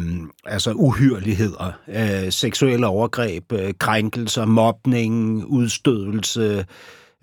altså uhyreligheder, øh, seksuelle overgreb, øh, krænkelser, mobning, udstødelse,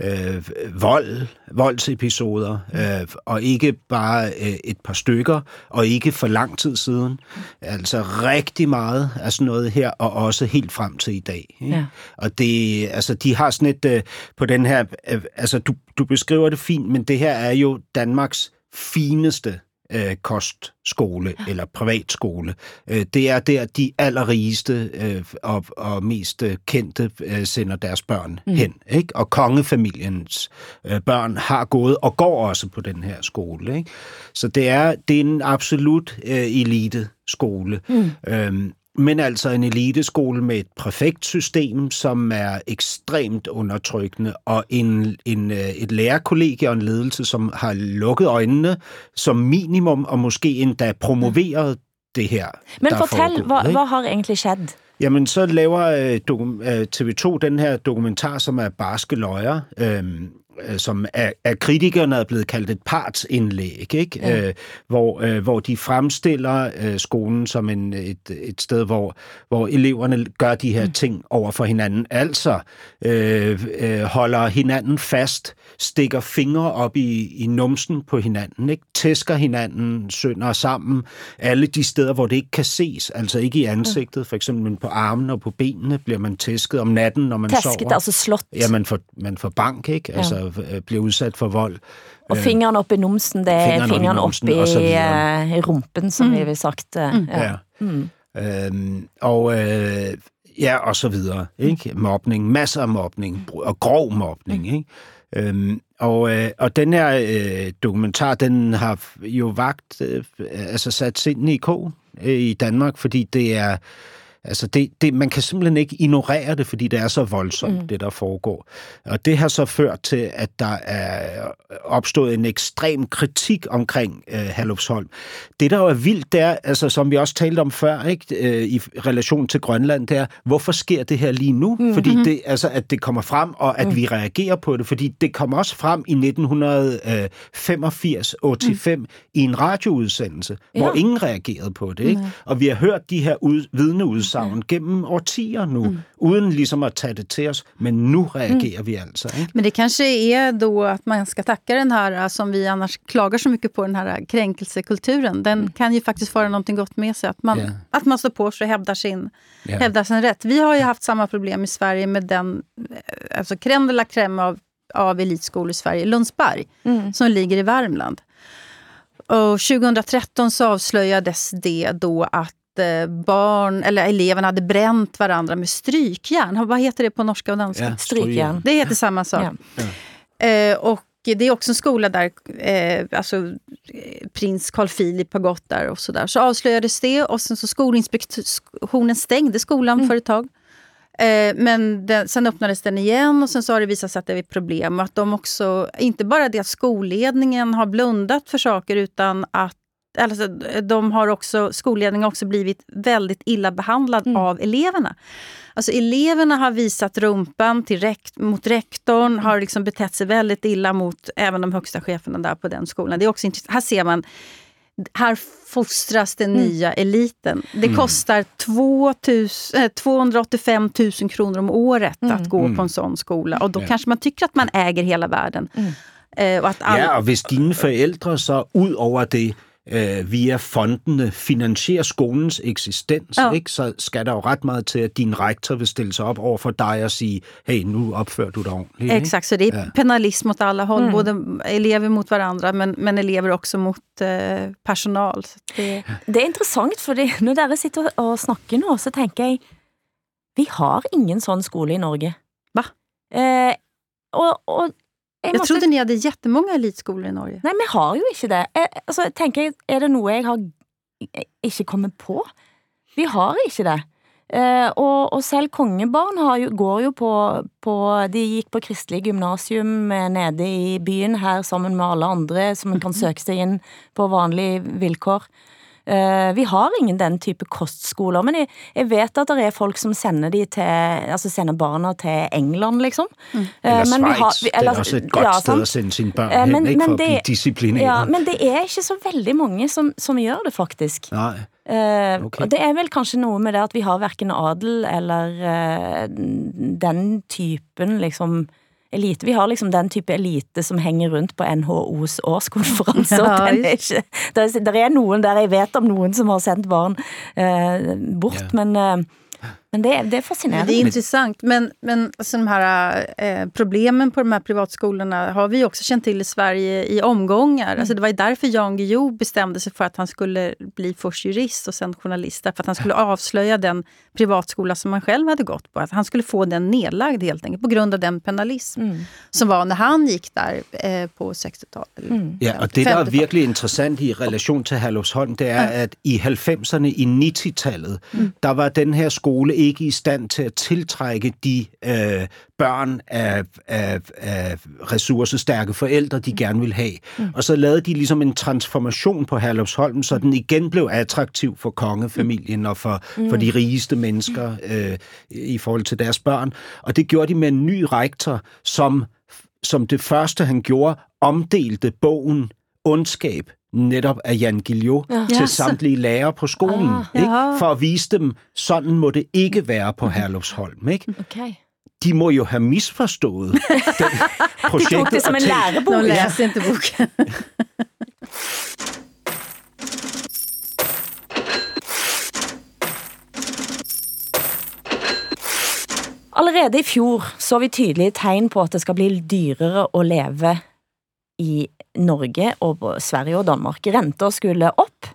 øh, vold, voldsepisoder, øh, og ikke bare øh, et par stykker, og ikke for lang tid siden. Altså rigtig meget af sådan noget her, og også helt frem til i dag. Ikke? Ja. Og det, altså, de har sådan et, øh, på den her, øh, altså, du, du beskriver det fint, men det her er jo Danmarks fineste øh, kostskole eller privatskole. Øh, det er der, de allerrigeste øh, og, og mest øh, kendte øh, sender deres børn mm. hen. Ikke? Og kongefamiliens øh, børn har gået og går også på den her skole. Ikke? Så det er, det er en absolut øh, elite-skole. Mm. Øhm, men altså en eliteskole med et præfektsystem, som er ekstremt undertrykkende, og en, en, øh, et lærerkollegie og en ledelse, som har lukket øjnene som minimum, og måske endda promoveret det her, Men der er fortell, foregået, hva, ikke? hva har egentlig skjedd? Jamen, så laver øh, dokum, øh, TV2 den her dokumentar, som er Barske Løjer, øh, som af, af kritikerne er blevet kaldt et partsindlæg, ikke? Ja. Øh, hvor, øh, hvor de fremstiller øh, skolen som en, et, et sted, hvor, hvor eleverne gør de her mm. ting over for hinanden. Altså øh, øh, holder hinanden fast, stikker fingre op i, i numsen på hinanden, ikke? tæsker hinanden, sønder sammen, alle de steder, hvor det ikke kan ses, altså ikke i ansigtet, for eksempel på armen og på benene bliver man tæsket om natten, når man Tæsket, sover. altså slået. Ja, man får, man får bank, ikke? Altså øh, bliver udsat for vold. Og fingeren op i numsen, det er Fingeren op i fingeren op numsen, i, i rumpen, som vi vil sagt. eh, Ja. Ja. Mm. Øhm, og øh, ja, og så videre. Ikke? Mobning, masser af mobning, og grov mobning. Ikke? Øhm, og, øh, og den her øh, dokumentar, den har jo vagt, øh, altså sat sindene i ko øh, i Danmark, fordi det er, altså det, det, man kan simpelthen ikke ignorere det, fordi det er så voldsomt, mm. det der foregår. Og det har så ført til, at der er opstået en ekstrem kritik omkring øh, Herlufsholm. Det, der jo er vildt, det er, altså, som vi også talte om før, ikke, øh, i relation til Grønland, det er, hvorfor sker det her lige nu? Mm-hmm. Fordi det, altså, at det kommer frem, og at mm. vi reagerer på det, fordi det kom også frem i 1985-85 mm. i en radioudsendelse, ja. hvor ingen reagerede på det. Ikke? Og vi har hørt de her ud, vidneudsagn mm. gennem årtier nu, mm. uden ligesom at tage det til os, men nu reagerer mm. vi altså. Ikke? Men det kanske är då att man ska tacka den här, som vi annars klagar så mycket på, den här kränkelsekulturen. Den kan ju faktiskt föra någonting gott med sig. Att man, att man står på sig och hävdar sin, hävdar sin rätt. Vi har ju haft samma problem i Sverige med den, alltså crème de la crème av, av elitskolor i Sverige, Lundsberg, som ligger i Värmland. Och 2013 så avslöjades det då att barn, eller eleverna hade bränt varandra med strykjärn. Vad heter det på norska och danska? Ja, Strykjärn. Det heter samma sak. Ja. Eh, och det är också en skola där eh, alltså, eh, prins Carl Philip har gått där och så där. Så avslöjades det och sen så Skolinspektionen stängde skolan för ett tag. Eh, men den, sen öppnades den igen och sen så har det visat sig att det är problem. Och att de också, inte bara det att skolledningen har blundat för saker utan att Alltså, de har också, skolledningen har också blivit väldigt illa behandlad av eleverna. Alltså eleverna har visat rumpan till rekt, mot rektorn, har liksom betett sig väldigt illa mot även de högsta cheferna där på den skolan. Det är också intressant. Här ser man, här fostras den nya eliten. Det kostar 2000, eh, 285 000 kronor om året att gå på en sån skola. Och då kanske man tycker att man äger hela världen. Eh, och att all, Ja, og hvis dine forældre så ud over det øh, via fondene finansierer skolens eksistens, Ja. ikke, så skal der jo ret meget til, at din rektor vil stille sig op over for dig og sige, hey, nu opfører du dig ordentligt. ikke? Exakt, så det är penalism åt alla håll. Både elever mot varandra, men, men elever också mot eh, personal. Så det, Det er interessant, fordi når dere sitter og snakker nå, så tenker jeg, vi har ingen sånn skole i Norge. Va? Eh, og, og jeg, jag måtte- trodde ni hade jättemånga elitskolor i Norge. Nei, vi har jo ikke det. Eh, altså, tenker jeg, er det noe jeg har ikke kommet på? Vi har ikke det. Eh, og, og selv kongebarn har jo, går jo på, på De gikk på kristelig gymnasium eh, nede i byen her sammen med alle andre som kan søke seg inn på vanlige vilkår. Eh, vi har ingen den type kostskoler, men jeg, jeg vet at det er folk som sender, de til, altså sender barna til England, liksom. Eh, Eller men vi har- Schweiz, vi- det eller- er også et godt ja, sted at sende sine børn Eh, hen, men- ikke, for men at blive det- disciplineret. Ja, men det er ikke så veldig mange som, som gjør det, faktisk. Nej. Eh, Ok. Og det er vel kanskje noe med det at vi har hverken adel eller den typen liksom elite. Vi har liksom den type elite som henger rundt på NHOs årskonferanse. Ja, ikke, der er noen der, jeg vet om noen som har sendt barn eh, bort, Ja. men, eh, men det, det Men fascinerende. det är intressant. Men, men alltså de här eh, problemen på de här privatskolorna har vi också känt till i Sverige i omgångar. Alltså det var ju därför Jan Guillou bestämde sig för att han skulle bli först jurist och sen journalist. För att han skulle avslöja den privatskola som han själv hade gått på. Att han skulle få den nedlagd helt enkelt på grund av den penalism som var när han gick där eh, på 60-talet. eller- Ja, og det, er 50-talet. virkelig interessant i relation til Herlufsholm, det er, at i 90'erne, i 90-tallet, der var den her skole ikke i stand til at tiltrække de øh, børn af, af, af ressourcestærke forældre, de gerne ville have. Og så lavede de ligesom en transformation på Herlufsholm, så den igen blev attraktiv for kongefamilien og for, for de rigeste mennesker øh, i forhold til deres børn. Og det gjorde de med en ny rektor, som som det første han gjorde, omdelte bogen Ondskab netop af Jan Guillou ja. til samtlige lærere på skolen. Ah. ikke? Jaha. For at vise dem, sådan må det ikke være på Herlufsholm. Ikke? Okay. De må jo have misforstået det De projektet. tok det som en tænkt, De lærebok. läste inte boken. Allerede i fjor så vi tydelige tegn på at det skal bli dyrere å leve i Norge og Sverige og Danmark. Renta skulle opp,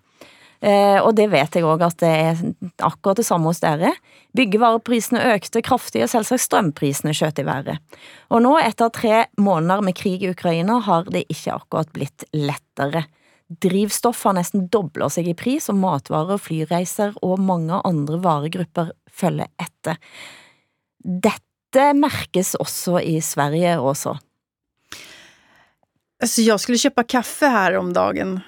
eh, og det vet jeg òg at det er akkurat det samme hos dere. Byggevareprisene økte kraftig, og selvsagt strømprisene skjøt i været. Og nå, etter tre måneder med krig i Ukraina, har det ikke akkurat blitt lettere. Drivstoff har nesten dobla seg i pris, og matvarer, flyreiser og mange andre varegrupper følger etter. Dette merkes också i Sverige också. Alltså jag skulle köpa kaffe här om dagen.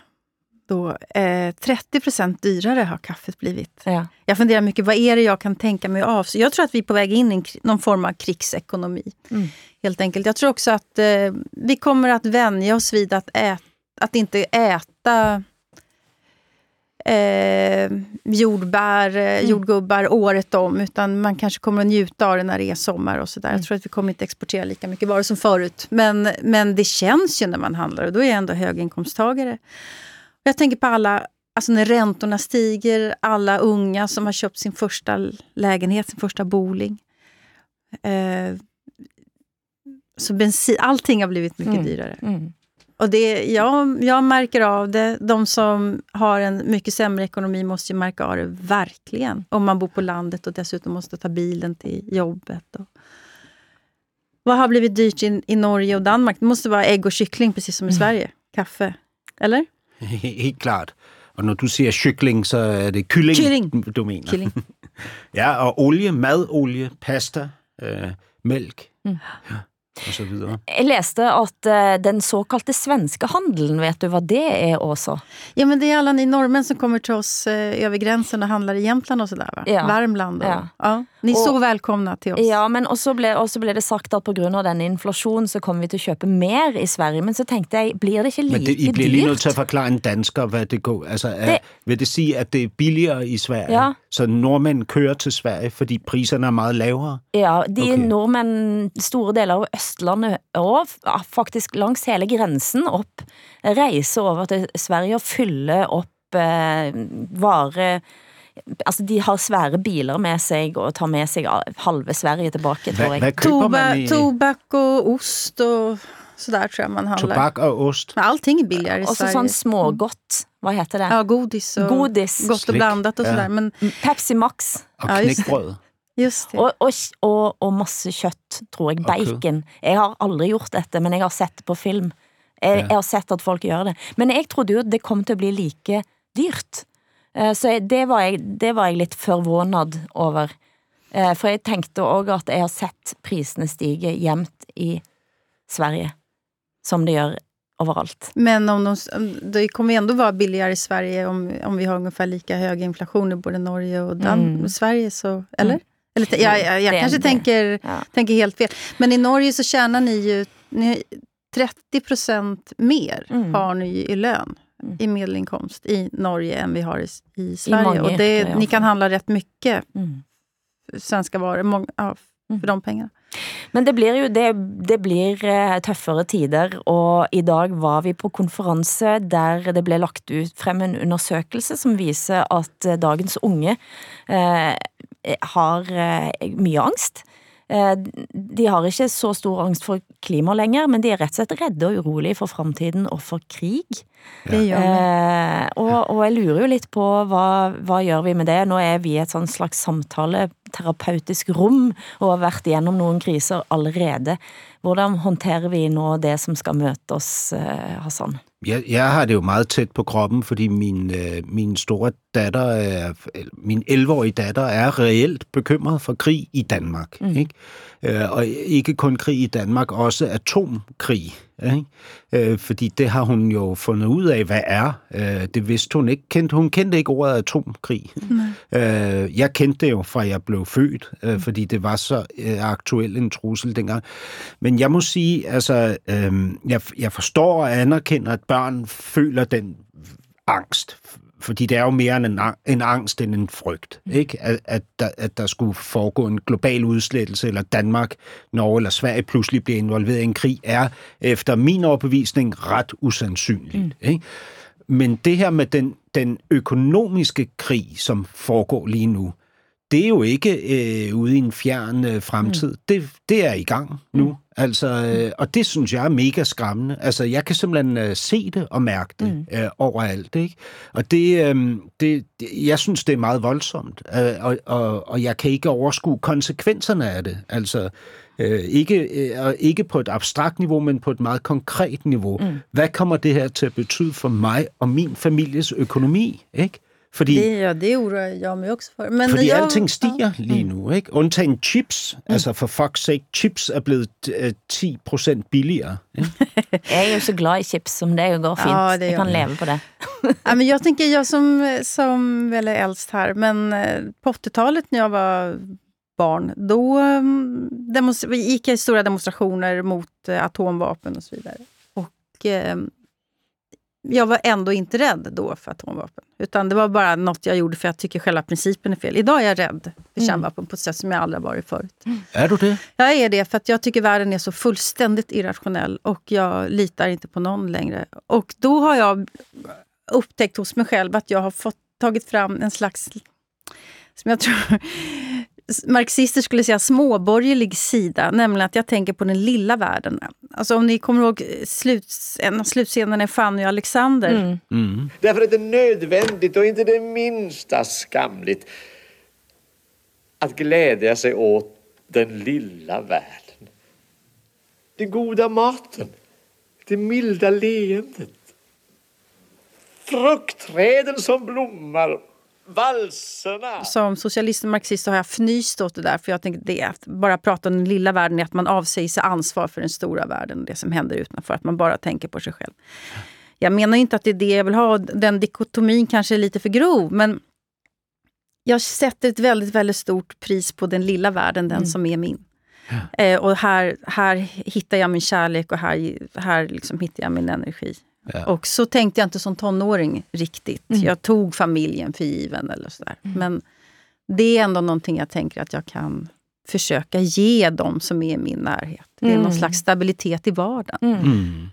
Då, eh, 30% dyrare har kaffet blivit. Ja. Jag funderar mycket, vad är det jag kan tänka mig av? Så jag tror att vi är på väg in i någon form av krigsekonomi. Mm. Helt enkelt. Jag tror också att eh, vi kommer att vänja oss vid att, ät, att inte äta eh, jordbär, eh, jordgubbar året om. Utan man kanske kommer att njuta av det när det är sommar och sådär. Jag tror att vi kommer inte exportera lika mycket varor som förut. Men, men det känns ju när man handlar och då är jag ändå höginkomsttagare. Jag tänker på alla, alltså när räntorna stiger, alla unga som har köpt sin första lägenhet, sin första boling. Eh, så bensin, allting har blivit mycket Mm. dyrare. Mm. Och det, jag, jag märker av det. De som har en mycket sämre ekonomi måste ju märka av det verkligen. Om man bor på landet och dessutom måste ta bilen till jobbet. Och... Vad har blivit dyrt i, i Norge och Danmark? Det måste vara ägg och kyckling, precis som i Sverige. Kaffe. Eller? He- Helt klart. Og når du siger kykling, så er det kylling, Kylling. du mener. Killing. Ja, og olie, madolie, pasta, øh, mælk Mm. ja. Jeg læste at eh, den såkalte svenska handelen, vet du vad det är också? Ja, men det är alla ni norrmän som kommer till oss eh, över gränsen och handlar i Jämtland och sådär, va? Ja. Värmland. Och, Ja. ja. Ni är Och- så välkomna till oss. Ja, men også ble, også ble det sagt at på grund av denne inflationen, så kommer vi til at købe mer i Sverige. Men så tenkte jeg, blir det ikke like Men det, I bliver lige nødt til at dyrt? forklare en dansker, hvad det går. Altså, er, Det- vil det sige, at det er billigere i Sverige? Ja. Så nordmænd kører til Sverige, fordi priserne er meget lavere? Ja, de Ok. nordmenn, store deler av Østlandet, og faktisk langs hele grensen opp, reiser over til Sverige og fyller opp eh, vare... Altså, de har svære biler med sig og tar med sig halve Sverige tilbake, tror jeg. Toba, tobak och ost och sådär tror jag man handlar. tobak og ost? Men allting är billigare i Og så Sverige. sånn smågodt, vad heter det? Ja, godis och Godis. gott och blandat och Ja. sådär. Men Pepsi Max. Og Ja, just det. Og, og, og, og masse kjøtt, tror jeg. Bacon. Jeg har aldrig gjort dette, men jeg har sett det på film. Jeg, jeg har sett at folk gjør det. Men jeg trodde jo det kom til å bli like dyrt. Eh, Så det, var jeg, det var jeg litt forvånad over. Eh, For jeg tenkte også at jeg har sett prisene stige jevnt i Sverige, som det gjør overalt. Men om de, det kommer ändå vara billigare i Sverige om, om vi har ungefär lika hög inflation i både Norge och Dan Mm. Sverige. Så, eller? Eller jag jag, jag kanske tänker, Ja. tänker helt fel. Men i Norge så tjänar ni ju ni, 30 procent mer Mm. har ni ju i lön Mm. i medelinkomst i Norge än vi har i, i Sverige. många och det, i ni kan handla rätt mycket Mm. svenska varor många, ja, för Mm. de pengarna. Men det blir jo det, det blir eh, tøffere tider, og i dag var vi på konferanse der det ble lagt ut frem en undersøkelse som viser at eh, dagens unge eh, har eh, mye angst. Eh, de har ikke så stor angst for klima lenger, men de er rett og slett redde og urolige for fremtiden og for krig. Ni. Eh, og, og jeg lurer jo litt på hva, hva gjør vi med det? Nå er vi i et sånn slags samtaleterapeutisk rom og har vært igjennom noen kriser allerede. Hvordan håndterer vi nå det som skal møte oss, eh, Hassan? Jeg, jeg har det jo meget tæt på kroppen, fordi min, øh, min store datter, er, min 11-årige datter, er reelt bekymret for krig i Danmark. Mm. Ikke? Øh, og ikke kun krig i Danmark, også atomkrig Ikke? Øh, fordi det har hun jo fundet ud af, hvad er. Øh, det vidste hun ikke. Kendte, hun kendte ikke ordet atomkrig. Øh, jeg kendte det jo, fra jeg blev født, øh, fordi det var så øh, aktuel en trussel dengang. Men jeg må sige, altså, øh, jeg, jeg forstår og anerkender, at børn føler den angst fordi det er jo mere en, en angst end en frygt, ikke? At, at, der, at der skulle foregå en global udslettelse, eller Danmark, Norge eller Sverige pludselig bliver involveret i en krig, er efter min overbevisning ret usandsynligt. Mm. Ikke? Men det her med den, den økonomiske krig, som foregår lige nu, det er jo ikke øh, ude i en fjern øh, fremtid. Mm. Det, det er i gang nu. Mm. Altså, øh, og det synes jeg er mega skræmmende. Altså, jeg kan simpelthen øh, se det og mærke det mm. øh, overalt. Ikke? Og det, øh, det, jeg synes, det er meget voldsomt. Øh, og, og, og jeg kan ikke overskue konsekvenserne af det. Altså, øh, ikke, øh, ikke på et abstrakt niveau, men på et meget konkret niveau. Mm. Hvad kommer det her til at betyde for mig og min families økonomi? Ikke? Fordi, det, ja, det oroar jag mig också för. Men fordi jag, alting stiger ja. lige nu, ikke? Undtagen chips. Mm. Altså for fuck's sake, chips er blevet uh, 10 billigere. Ikke? jag är ju så glad i chips, som det går fint. Ja, det jag kan leva på det. ja, men jag tänker, jag som, som väl är äldst här, men eh, på 80-talet när jag var barn, då um, gick jag i stora demonstrationer mot atomvapen och så vidare. Och jag var ändå inte rädd då för atomvapen. Utan det var bara något jag gjorde för jag tycker själva principen är fel. Idag är jag rädd för mm. kärnvapen på ett sätt som jag aldrig varit förut. Mm. Är du det? Jag är det för att jag tycker världen är så fullständigt irrationell och jag litar inte på någon längre. Och då har jag upptäckt hos mig själv att jag har fått tagit fram en slags som jag tror marxister skulle säga småborgerlig sida, nämligen att jag tänker på den lilla världen. Alltså om ni kommer ihåg sluts, en av slutscenerna i Fanny och Alexander. Mm. Mm. Därför är det nödvändigt och inte det minsta skamligt att glädja sig åt den lilla världen. Den goda maten, det milda leendet, fruktträden som blommar valserna. Som socialist och marxist har jag fnyst åt det där. För jag tänker det att bara prata om den lilla världen är att man avsäger sig ansvar för den stora världen. Det som händer utanför. Att man bara tänker på sig själv. Jag menar inte att det är det jag vill ha. Den dikotomin kanske är lite för grov. Men jag sätter ett väldigt, väldigt stort pris på den lilla världen. Den mm. som är min. Ja. Eh, och här, här hittar jag min kärlek och här, här liksom hittar jag min energi. Ja. Och så tänkte jag inte som tonåring riktigt. Mm. Jag tog familjen för given eller sådär. Mm. Men det är ändå någonting jag tänker att jag kan försöka ge dem som är i min närhet. Det är mm. någon slags stabilitet i vardagen. Mm. mm.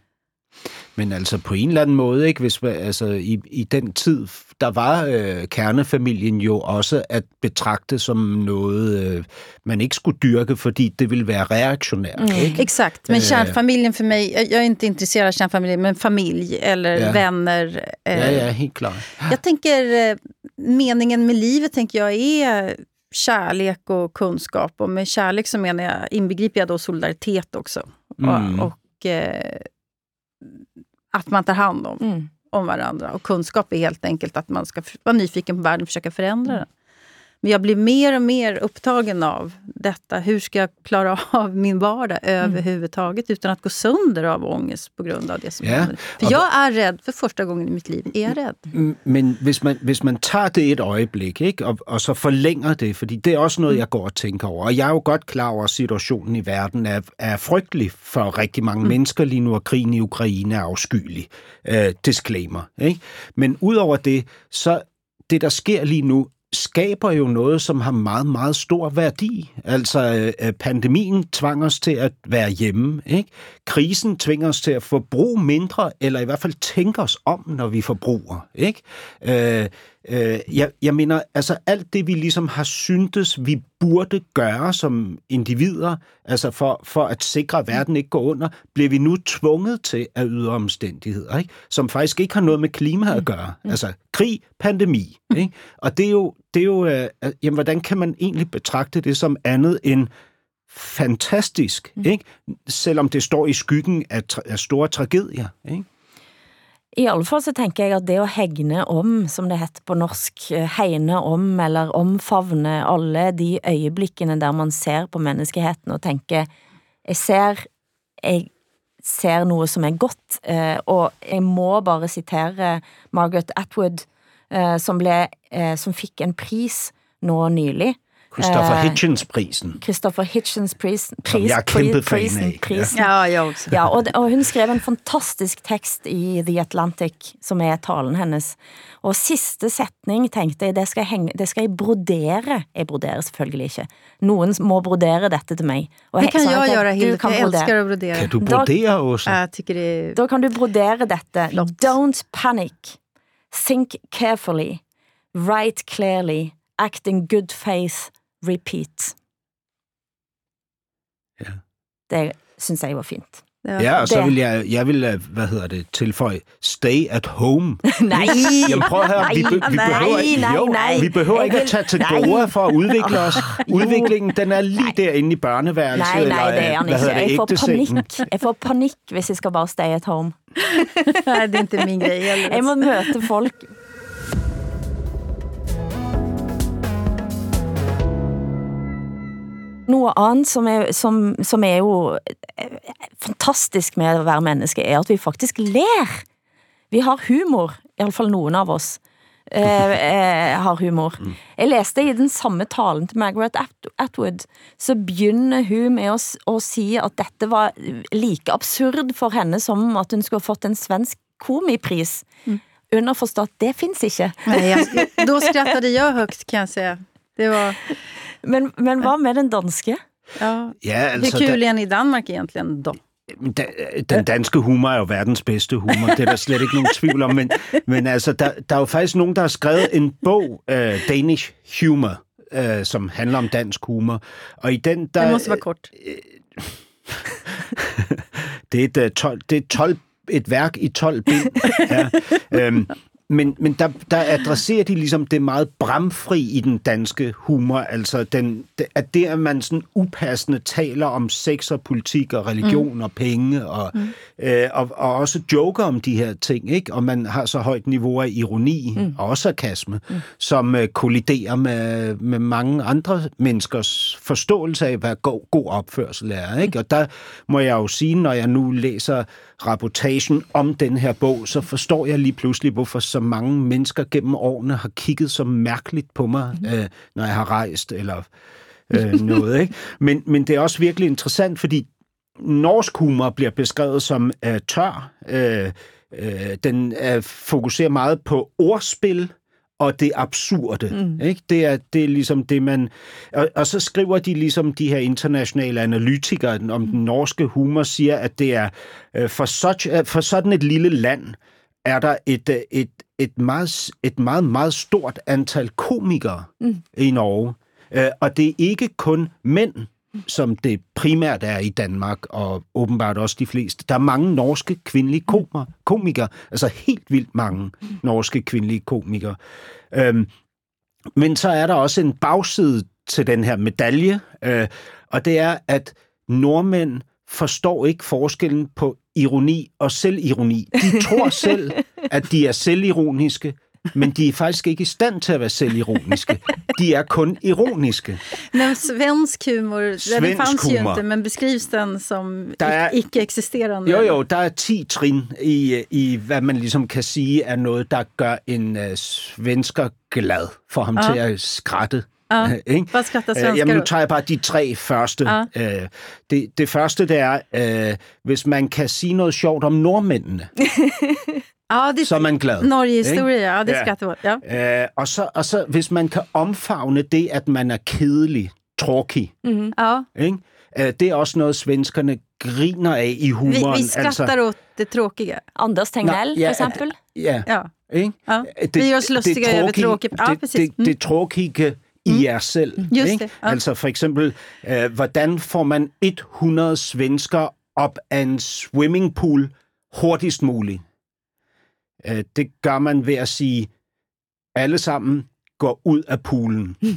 Men altså på en eller anden måde, ikke? Hvis, altså, i, i den tid, der var øh, kernefamilien jo også at betragte som noget, øh, man ikke skulle dyrke, fordi det ville være reaktionärt. Mm. Ikke? Exakt, men kärnfamiljen för mig, jag är inte intresserad av kärnfamiljen, men familj eller ja. vänner. Eh, ja, ja, helt klart. Jag tänker, eh, meningen med livet tänker jag är kärlek och kunskap. Och med kärlek så menar jag, inbegriper jag då solidaritet också. Mm. Och, och eh, att man tar hand om, mm om varandra. Och kunskap är helt enkelt att man ska vara nyfiken på världen och försöka förändra den. Men jag blir mer och mer upptagen av detta. Hur ska jag klara av min vardag mm. överhuvudtaget utan att gå sönder av ångest på grund av det som ja. händer? För jag är rädd för första gången i mitt liv. Är jag rädd? Men hvis man, hvis man tager det et øjeblik, ikke? Og, og så forlænger det, fordi det er også noget, jeg går og tænker over. Og jeg er jo godt klar over, at situationen i verden er, er frygtelig for rigtig mange mm. mennesker lige nu, og krigen i Ukraine er afskyelig. Uh, disclaimer. Ikke? Men udover det, så det, der sker lige nu, skaber jo noget, som har meget, meget stor værdi. Altså, øh, pandemien tvang os til at være hjemme. Ikke? Krisen tvinger os til at forbruge mindre, eller i hvert fald tænke os om, når vi forbruger. Ikke? Øh, Øh, jeg, jeg mener, altså alt det, vi ligesom har syntes, vi burde gøre som individer, altså for, for at sikre, at verden ikke går under, bliver vi nu tvunget til af ydre omstændigheder, ikke? som faktisk ikke har noget med klima at gøre. Mm. Altså krig, pandemi. Ikke? Og det er jo, det er jo øh, jamen, hvordan kan man egentlig betragte det som andet end fantastisk, mm. ikke? selvom det står i skyggen af, af store tragedier. Ikke? I alle fall så tænker jeg at det at hegne om, som det heter på norsk, hegne om eller omfavne alle de øjeblikkene der man ser på menneskeheten og tænker, jeg ser, jeg ser noe som er godt. Eh, og jeg må bare citere Margaret Atwood, som, ble, eh, som fikk en pris nå nylig. Christopher Eh, Hitchens-prisen. Christopher Hitchens pris, Som jeg er kæmpe fan prisen, af. prisen. Ja, jag också. Ja, og, og hun skrev en fantastisk tekst i The Atlantic, som er talen hennes. Og siste setning tenkte jeg, det skal jeg, henge, det skal jeg brodere. Jeg broderer selvfølgelig ikke. Noen må brodere dette til meg. Og Det jeg kan at göra, du Hilde, kan för jag brodere. älskar att brodera. Kan du Da- brodere, Åsa? Jag tycker det är... Da kan du brodere dette. Flott. Don't panic. Think carefully. Write clearly. Act in good faith. Repeat. Ja. Det synes jeg var fint. Var- Ja, og så vil jeg, jeg vil, øh, hvad hedder det, tilføje, stay at home. Nej! Jamen prøv at høre, vi, be, vi, nej, behøver, ikke- nej, jo, nej. vi behøver ikke at tage til nej. Goa for at udvikle os. Udviklingen, den er lige derinde i børneværelset. Nej, nej, det er han hvad hedder ikke. det, Jeg får panikk. Jeg får panikk hvis jeg skal bare stay at home. Nej, det är inte min grej. Jeg må møte folk. Noe annet som er, som, som er jo eh, fantastisk med å være menneske, er at vi faktisk ler. Vi har humor, i alle fall noen av oss. Eh, eh, har humor. Jeg leste i den samme talen til Margaret At Atwood, så begynner hun med å, å si at dette var like absurd for henne som at hun skulle fått en svensk komipris. Underforstått, det finns ikke. Nej, jag, då skrattade jag högt kan jag säga. Det var... Men, men hva med den danske? Ja. Ja, altså, Hur kul är ni i Danmark egentligen då? Da, den danske humor er jo verdens bedste humor, det er der slet ikke nogen tvivl om, men, men altså, der, der er jo faktisk nogen, der har skrevet en bog, uh, Danish Humor, uh, som handler om dansk humor, og i den, der... Det måste vara kort. det er et, øh, 12, det er 12, et værk i 12 bind. Ja. Øhm, men men der, der adresserer de ligesom det meget bramfri i den danske humor, altså den, at det, at man sådan upassende taler om sex og politik og religion mm. og penge, og, mm. øh, og, og også joker om de her ting, ikke? og man har så højt niveau af ironi mm. og sarkasme, mm. som øh, kolliderer med, med mange andre menneskers forståelse af, hvad god, god opførsel er. Ikke? Og der må jeg jo sige, når jeg nu læser rapportagen om den her bog, så forstår jeg lige pludselig, hvorfor så mange mennesker gennem årene har kigget så mærkeligt på mig, mm. øh, når jeg har rejst eller øh, noget. Ikke? Men, men det er også virkelig interessant, fordi norsk humor bliver beskrevet som øh, tør. Øh, øh, den øh, fokuserer meget på ordspil og det absurde. Mm. Ikke? Det, er, det er ligesom det, man... Og, og så skriver de ligesom de her internationale analytikere om den norske humor, siger, at det er øh, for, such, øh, for sådan et lille land, er der et, øh, et, et, meget, et meget, meget stort antal komikere mm. i Norge. Øh, og det er ikke kun mænd, som det primært er i Danmark, og åbenbart også de fleste. Der er mange norske kvindelige komer, komikere, altså helt vildt mange norske kvindelige komikere. Øhm, men så er der også en bagside til den her medalje, øh, og det er, at nordmænd forstår ikke forskellen på ironi og selvironi. De tror selv, at de er selvironiske, men de er faktisk ikke i stand til at være selvironiske. De er kun ironiske. Men svensk humor, det Svensk fanns ju humor. inte, men beskrivs den som i- icke-existerande? Jo, jo, der er 10 trin i, i, hvad man ligesom kan sige er noget, der gør en uh, svensker glad for ham Ja. til at skratte. Ja. Ikke? Vad skrattar Øh, svenskar Jamen, nu tager jeg bare de tre første. Ja. Øh, det, det første, det er, øh, hvis man kan sige noget sjovt om nordmændene, Ja, det så er man glad. Norge-historia, ja det Ja. skrattar. Ja. Øh, og, så, og så, hvis man kan omfavne det, at man er kedelig, tråkig, Ja. ikke? Øh, det er også noget, svenskerne griner af i Vi, humoren. vi skrattar åt det tråkiga. Anders Tegnell, ja, for eksempel. Ja, Ja. ikke? Ja. Vi gör oss lustiga över tråkigt. Ja, det, precis. Mm. det, det tråkige i jer selv. Just ikke? det, ja. Altså for eksempel, øh, hvordan får man 100 svensker op af en swimmingpool hurtigst muligt? Øh, det gør man ved at sige, alle sammen går ud af poolen.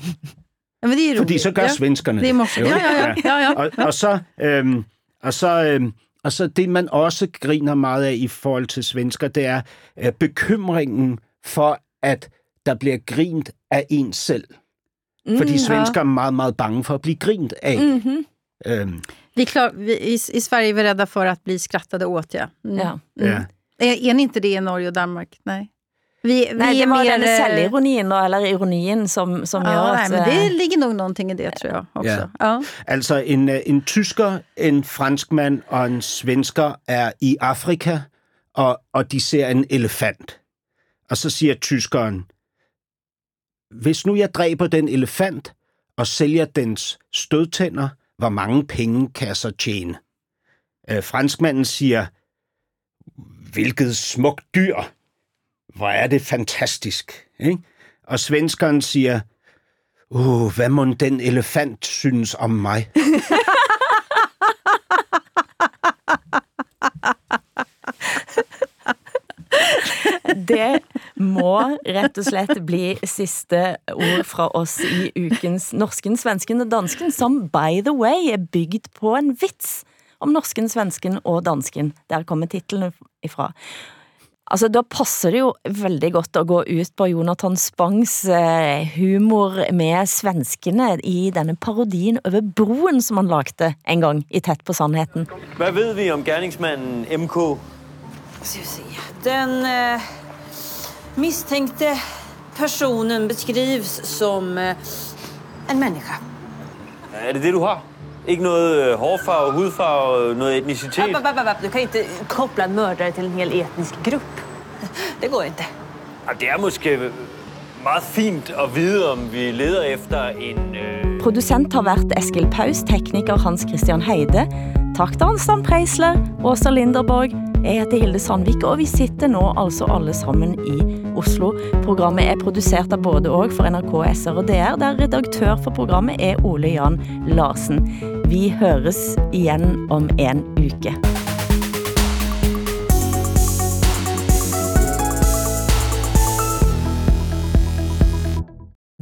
Ja, men det ju Fordi så gør ja. svenskerne Det morsomt. Jo, Ja, ja, ja. ja, ja. og, og så, øhm, og så, øhm, og så det, man også griner meget af i forhold til svensker, det er øh, bekymringen for, at der bliver grint af en selv. Mm, Fordi svensker er meget, meget bange for at blive grint af. Mhm. Øhm, Vi klar, vi, i, I Sverige är vi rädda för att bli skrattade åt, ja. Mm. Ja. ja. Är, är ni inte det i Norge och Danmark? Nej. Vi, vi Nej, det är var mer, denne eh, selvironien, eller ironien, som, som Ja, gjør nej, at men det eh, ligger nog någonting i det, tror jag också. Ja. Ja. Altså, en, øh, en tysker, en franskmand og en svensker er i Afrika, og, og de ser en elefant. Og så siger tyskeren, hvis nu jeg dræber den elefant og sælger dens stødtænder, hvor mange penge kan jeg så tjene? Øh, franskmanden siger, hvilket smukt dyr. Hvor er det fantastisk. Ikke? Og svenskeren siger, uh, hvad må den elefant synes om mig? Det må rett og slett bli siste ord fra oss i ukens Norsken, svensken og dansken, som by the way er bygd på en vits om norsken, svensken og dansken. Der kommer titlen ifra. Altså, da passer det jo veldig godt å gå ut på Jonathan Spangs eh, humor med svenskene i denne parodien over broen som han lagte en gang i Tett på sannheten. Hvad ved vi om gerningsmanden MK? Ska vi se. Den eh, misstänkte personen beskrivs som eh, en människa. Er det det, du har? Ikke noget øh, hårfarve, hudfarve, noget etnicitet? App, app, app. Du kan inte koppla en mördare till en hel etnisk grupp. Det går inte. Det er måske meget fint at vide, om vi leder efter en... Øh... Producent har vært Eskil Paus, tekniker Hans Christian Heide, Stan Preisler, Åsa Linderborg, jeg heter Hilde Sandvik, og vi sitter nå altså alle sammen i Oslo. Programmet er produsert av både og for NRK, SR og DR, der redaktør for programmet er Ole Jan Larsen. Vi høres igjen om en uke.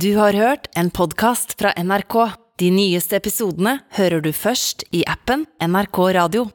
Du har hørt en podcast fra NRK. De nyeste episodene hører du først i appen NRK Radio.